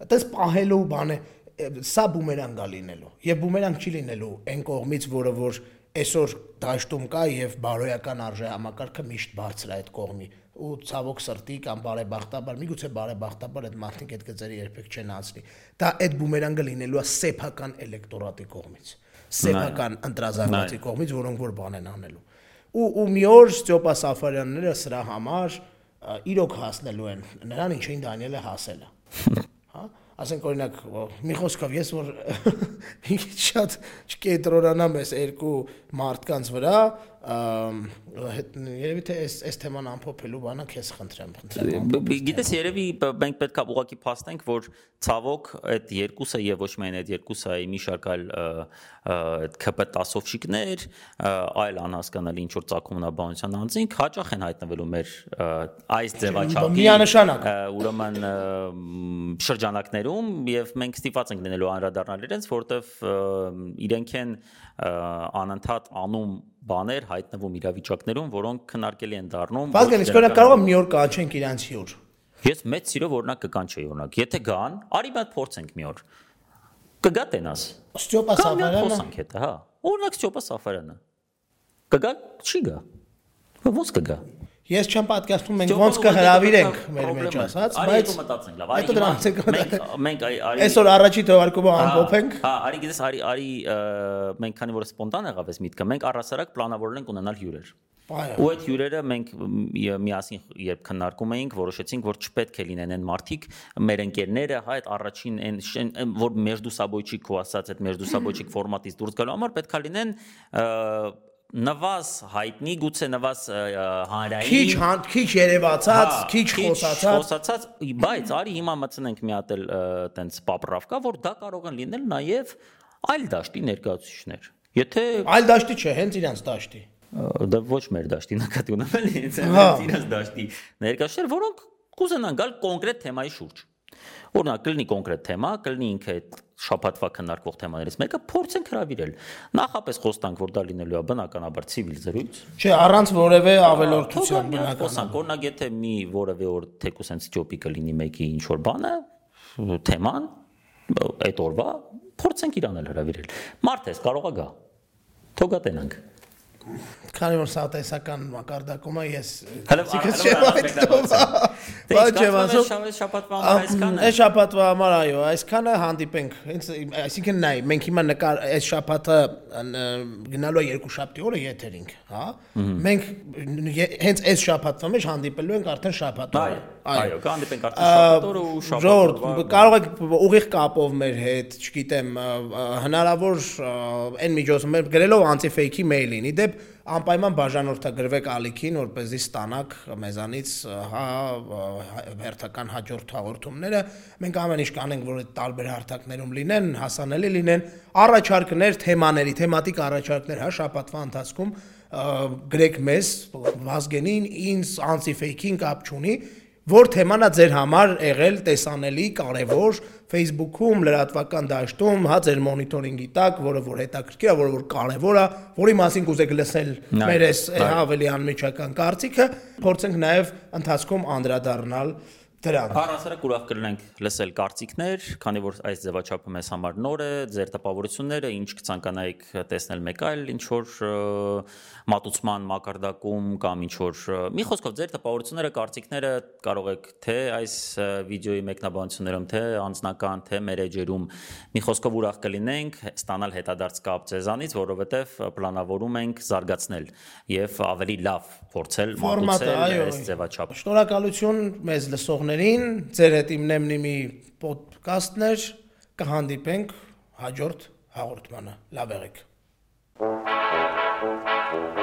Այդպես պահելու բան է է, սա բումերանգ է լինելու եւ բումերանգ չի լինելու այն կողմից որը որ այսօր դաշտում կա եւ բարոյական արժե համակարգը միշտ բարձր է այդ կողմի ու ցավոք սրտի կամ բարեբախտաբար միգուցե բարեբախտաբար այդ մարդիկ այդ գծերը երբեք չեն անցնի դա այդ բումերանգը լինելու է սեփական էլեկտորատի կողմից սեփական ընտրազանգվածի կողմից որոնք որ բան են անելու ու ու մի օր Ստյոպա Սաֆարյանները սրա համար իրոք հասնելու են նրան ինչին Դանիելը հասել է հա? Ասենք օրինակ մի խոսքով ես որ շատ չկետրոնանամ այս երկու մարդկանց վրա երևի թե այս այս թեման ամփոփելու բանը քեզ խնդրեմ խնդրեմ Գիտես երևի մենք պետք է ուղղակի փաստենք, որ ցավոք այդ երկուսը եւ ոչ միայն այդ երկուսը, այլ մի շարք այլ այդ ԿՊ տասովչիկներ, ը, այլ անհասկանալի ինչ որ ցակումնաբանության անձինք հաճախ են հայտնվելու մեր այս ձևաչափի միանշանակ։ ուրեմն շրջանակներում եւ մենք ստիպված ենք լինելու անդրադառնալ իրենց, որովհետեւ իրենք են անընդհատ անում բաներ հայտնվում իրավիճակներում, որոնք քննարկելի են դառնում։ Վազգեն իսկ օրինակ կարող եմ մի օր կանչենք իրանց հյուր Ես մեծ սիրով օրինակ կկանչեի օրինակ։ Եթե գան, արի մատ փորձենք մի օր։ Կգա տենաս։ Ստյոպա Սաֆարյանը խոսանք հետը, հա։ Օրինակ Ստյոպա Սաֆարյանը։ Կգա, չի գա։ Ո՞նց կգա։ ես չեմ պատկասնում մենք ոնց կհրավիրենք մեր մեջ ասած բայց հետո մտածենք, լավ։ հետո Արի դրանց հիմա ենք մենք մենք արի այսօր առաջի թողարկումը ամփոփենք Հա, արի գիտես, արի արի մենք քանի որ սպոնտան եղավ այս միտքը, մենք առասարակ պլանավորել ենք ունենալ հյուրեր։ Ու այդ հյուրերը մենք միասին երբ քննարկում էինք, որոշեցինք, որ չպետք է լինեն այն մարդիկ, մեր ընկերները, հա, այդ առաջին այն որ Մեժդուսաբոյչիկ ու ասած այդ Մեժդուսաբոյչիկ ֆորմատից դուրս գալու համար պետք է լինեն նվազ հայտնի, գուցե նվազ հանրային քիչ հան- քիչ երևացած Հա, քիչ խոսացած խոսացած, բայց արի հիմա մտցնենք մի հատ էլ տենց պապրավ կա, որ դա կարող են լինել նաև այլ դաշտի ներկայացուցիչներ։ Եթե այլ դաշտի չէ հենց իրանց դաշտի դա ոչ մեր դաշտի նկատի ունեմ էլի, Հա։ իրաց դաշտի ներկայացուցիչներ, որոնք կուզենան գալ կոնկրետ թեմայի շուրջ։ Օրինակ, կլինի կոնկրետ թեմա, կլինի ինքը այդ շաբաթվա քննարկվող թեմաներից մեկը փորձենք հravirել։ Նախապես խոստանք, որ դա լինելու է բնականաբար ցիվիլ զրույց, չէ առանց որևէ ավելորդության Թողնի բնական խոսանք, օրինակ եթե մի որևէ օր թեկուս հենց ջոպի կլինի մեկի ինչ որ բանը, թեման այդ օրվա փորձենք իրանել հravirել։ Մարդ էս կարողա գա։ Թողա տենանք։ քանի որ սա տեսական մակարդակում է ես Այսինքն չեմ այդտով բայց չեմ ասում շաբաթվա համար այսքան է։ Այս շաբաթվա համար այո, այսքանը հանդիպենք։ այսինքն նայ, մենք հիմա նկար այս շաբաթը գնալու է երկու շաբթի օրը եթերինք, հա։ Մենք հենց այս շաբաթվա մեջ հանդիպելու ենք արդեն շաբաթ օրը։ Այո, այո, կհանդիպենք արդեն շաբաթ օրը ու շաբաթ օրվա։ կարող եք ուղիղ կապով մեր հետ, չգիտեմ, հնարավոր այն միջոցով մեր գրելով անտիֆեյքի մեյլին։ Իդեպ անպայման բաժանորդագրվեք ալիքին, որ เป զի ստանաք մեզանից հա հերթական հաջորդ հաղորդումները։ Մենք ամեն ինչ կանենք, որ այդ տարբեր հարթակներում լինեն, հասանելի լինեն, առաջարկներ թեմաների, թեմատիկ առաջարկներ, հա, շաբաթվա ընթացքում գրեք մեզ, Վազգենին, ինձ անտիֆեյքին կապ չունի, որ թեմանա ձեր համար եղել տեսանելի, կարևոր Facebook-ում, լրատվական դաշտում, հա ձեր մոնիտորինգի տակ, որը որ հետաքրքիր է, որը որ կարևոր է, որի մասին կուզեք լսել մեր այս այո։ ավելի անմիջական կարծիքը, փորձենք նաև ընթացքում անդրադառնալ դրանք։ Առասարակ ուրախ կլինենք լսել կարծիքներ, քանի որ այս ձևաչափը մեզ համար նոր է, ձեր տպավորությունները, ինչ կցանկանայիք տեսնել մեկ այլ ինչ որ մատուցման մակարդակում կամ ինչ որ մի խոսքով ձեր տպավորությունները, կարծիքները կարող եք թե այս վիդեոյի մեկնաբանություններում, թե անձնական, թե մեր էջերում մի խոսքով ուրախ կլինենք ստանալ հետադարձ կապ ձեզանից, որովհետև պլանավորում ենք զարգացնել եւ ավելի լավ փորձել մատուցել այս ձևաչափը։ Շնորհակալություն մեզ լսողներին, ձեր հետ իմ նեմնիմի ոդկասթներ կհանդիպենք հաջորդ հաղորդմանը։ Լավ եղեք։ Thank you.